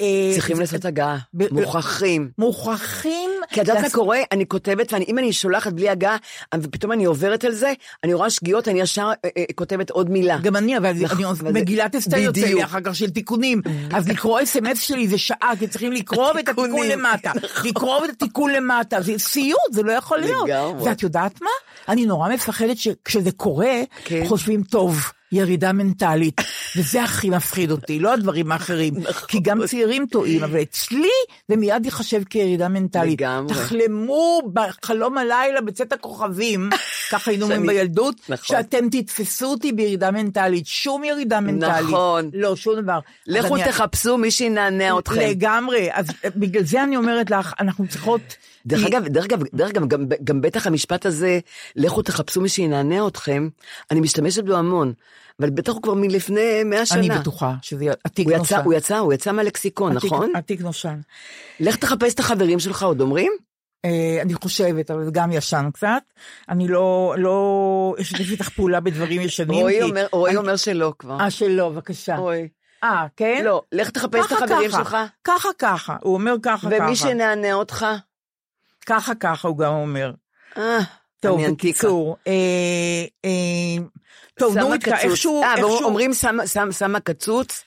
אה, צריכים לעשות הגעה, מוכרחים. מוכרחים. כי את יודעת מה קורה? אני כותבת, ואם אני שולחת בלי הגעה, ופתאום אני עוברת על זה, אני רואה שגיאות, אני ישר אה, כותבת עוד מילה. גם אני, אבל נכון, מגילת אסתר יוצא לי. אחר כך של תיקונים. אז לקרוא אס.אם.אס שלי זה שעה, כי צריכים לקרוא את התיקון למטה. נכון. לקרוא את התיקון למטה, זה סיוט, זה לא יכול להיות. ואת יודעת מה? אני נורא מפחדת שכשזה קורה, כן. חושבים, טוב, ירידה מנטלית. וזה הכי מפחיד אותי, לא הדברים האחרים. נכון. כי גם צעירים טועים, אבל אצלי זה מיד ייחשב כירידה מנטלית. לגמרי. תחלמו בחלום הלילה בצאת הכוכבים, ככה היינו אומרים בילדות, נכון. שאתם תתפסו אותי בירידה מנטלית, שום ירידה מנטלית. נכון. לא, שום דבר. לכו אני- תחפשו מי שינענע אתכם. לגמרי, אז בגלל זה אני אומרת לך, אנחנו צריכות... דרך אגב, דרך אגב, דרך אגב, גם, גם בטח המשפט הזה, לכו תחפשו מי שינענע אתכם, אני משתמשת בו המון, אבל בטח הוא כבר מלפני מאה שנה. אני בטוחה שזה עתיק הוא נושן. יצא, הוא יצא, הוא יצא מהלקסיקון, עתיק- נכון? עתיק נושן. לך תחפש את החברים שלך, עוד אומרים? אה, אני חושבת, אבל גם ישן קצת. אני לא, לא אשתף איתך פעולה בדברים ישנים. רועי אומר, רועי אני- אומר שלא כבר. אה, שלא, בבקשה. רועי. אה, כן? לא, לך תחפש את החברים ככה. שלך, ככה ככה, הוא אומר ככה ככה. ומי שנענע אותך, ככה ככה הוא גם אומר. אה, טוב. בקיצור, אה, אה, טוב, נורית. איכשהו, אה, אומרים שמה קצוץ?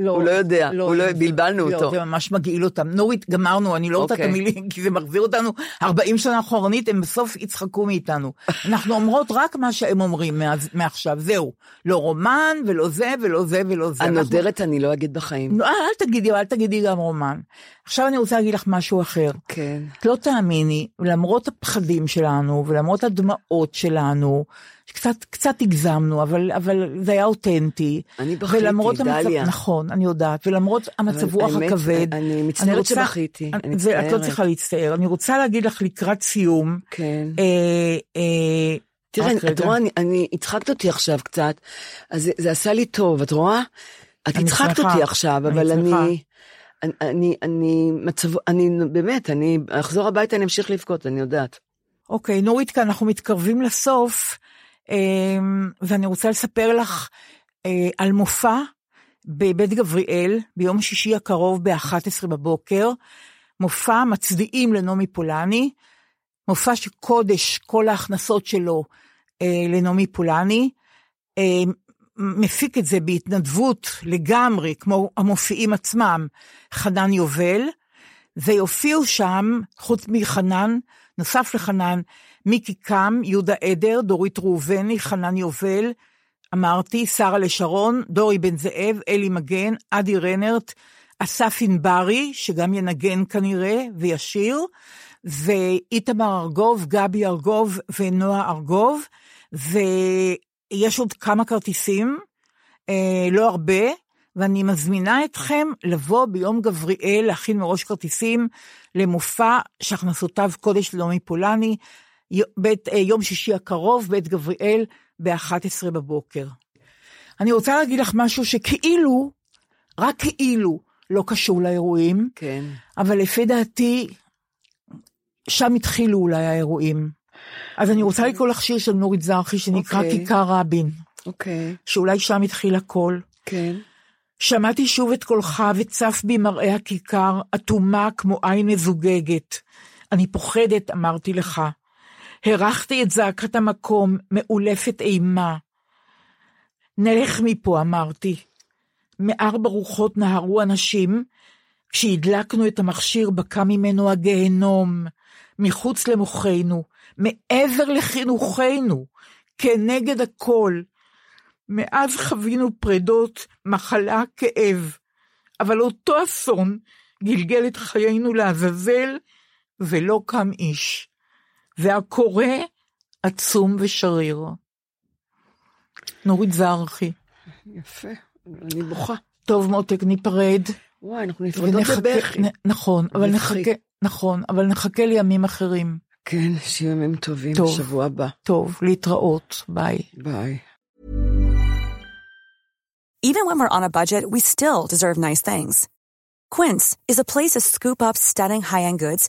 לא, הוא לא יודע, הוא לא- בלבלנו לא, אותו. זה ממש מגעיל אותם. נורית, גמרנו, אני לא רוצה את אוקיי. המילים, כי זה מחזיר אותנו 40 שנה אחורנית, הם בסוף יצחקו מאיתנו. אנחנו אומרות רק מה שהם אומרים מאז- מעכשיו, זהו. לא רומן, ולא זה, ולא זה, ולא זה. אנחנו- הנודרת אני לא אגיד בחיים. לא, אל תגידי, אל תגידי גם רומן. עכשיו אני רוצה להגיד לך משהו אחר. כן. את לא תאמיני, למרות הפחדים שלנו, ולמרות הדמעות שלנו, קצת, קצת הגזמנו, אבל, אבל זה היה אותנטי. אני בכיתי, ולמרות דליה. נכון, אני יודעת, ולמרות המצב רוח הכבד. אני מצטערת רוצה- שבכיתי, אני זה, את לא מצטערת. צריכה להצטער. אני רוצה להגיד לך לקראת סיום, כן. אה, אה, תראי, רק את רגע. רואה, אני- אני, הצחקת אותי עכשיו קצת, אז זה- זה עשה לי טוב, את רואה? את אני הצחקת אותי עכשיו, אני אבל אני, שמחה. אני, אני, אני, מצב, אני, באמת, אני אחזור הביתה, אני אמשיך לבכות, אני יודעת. אוקיי, נורית, כאן אנחנו מתקרבים לסוף, ואני רוצה לספר לך אה, על מופע בבית גבריאל ביום שישי הקרוב ב-11 בבוקר, מופע מצדיעים לנעמי פולני, מופע שקודש כל ההכנסות שלו אה, לנעמי פולני, אה, מפיק את זה בהתנדבות לגמרי, כמו המופיעים עצמם, חנן יובל, ויופיעו שם, חוץ מחנן, נוסף לחנן, מיקי קם, יהודה עדר, דורית ראובני, חנן יובל, אמרתי, שרה לשרון, דורי בן זאב, אלי מגן, אדי רנרט, אסף ענברי, שגם ינגן כנראה וישיר, ואיתמר ארגוב, גבי ארגוב ונועה ארגוב, ויש עוד כמה כרטיסים, אה, לא הרבה, ואני מזמינה אתכם לבוא ביום גבריאל, להכין מראש כרטיסים למופע שהכנסותיו קודש ללומי פולני, בית, אה, יום שישי הקרוב, בית גבריאל, ב-11 בבוקר. אני רוצה להגיד לך משהו שכאילו, רק כאילו, לא קשור לאירועים, כן. אבל לפי דעתי, שם התחילו אולי האירועים. אז אני רוצה לקרוא לך שיר של נורית זרחי שנקרא אוקיי. כיכר רבין, אוקיי, שאולי שם התחיל הכל. כן. שמעתי שוב את קולך וצף בי מראה הכיכר, אטומה כמו עין מזוגגת. אני פוחדת, אמרתי לך. הרחתי את זעקת המקום, מאולפת אימה. נלך מפה, אמרתי. מארבע רוחות נהרו אנשים, כשהדלקנו את המכשיר בקע ממנו הגיהנום, מחוץ למוחנו, מעבר לחינוכנו, כנגד הכל. מאז חווינו פרדות, מחלה, כאב, אבל אותו אסון גלגל את חיינו לעזאזל, ולא קם איש. והקורא עצום ושריר. נורית זרחי. יפה, אני בוכה. טוב, מותק, ניפרד. וואי, אנחנו נפרדות ונחכה- בבכי. נ- נכון, אבל. נחכה, נכון, אבל נחכה לימים אחרים. כן, שיהיו ימים טובים, טוב. שבוע הבא. טוב, להתראות, ביי. ביי. Even when we're on a budget, we still deserve nice things. Quince is a place to scoop up stunning high-end goods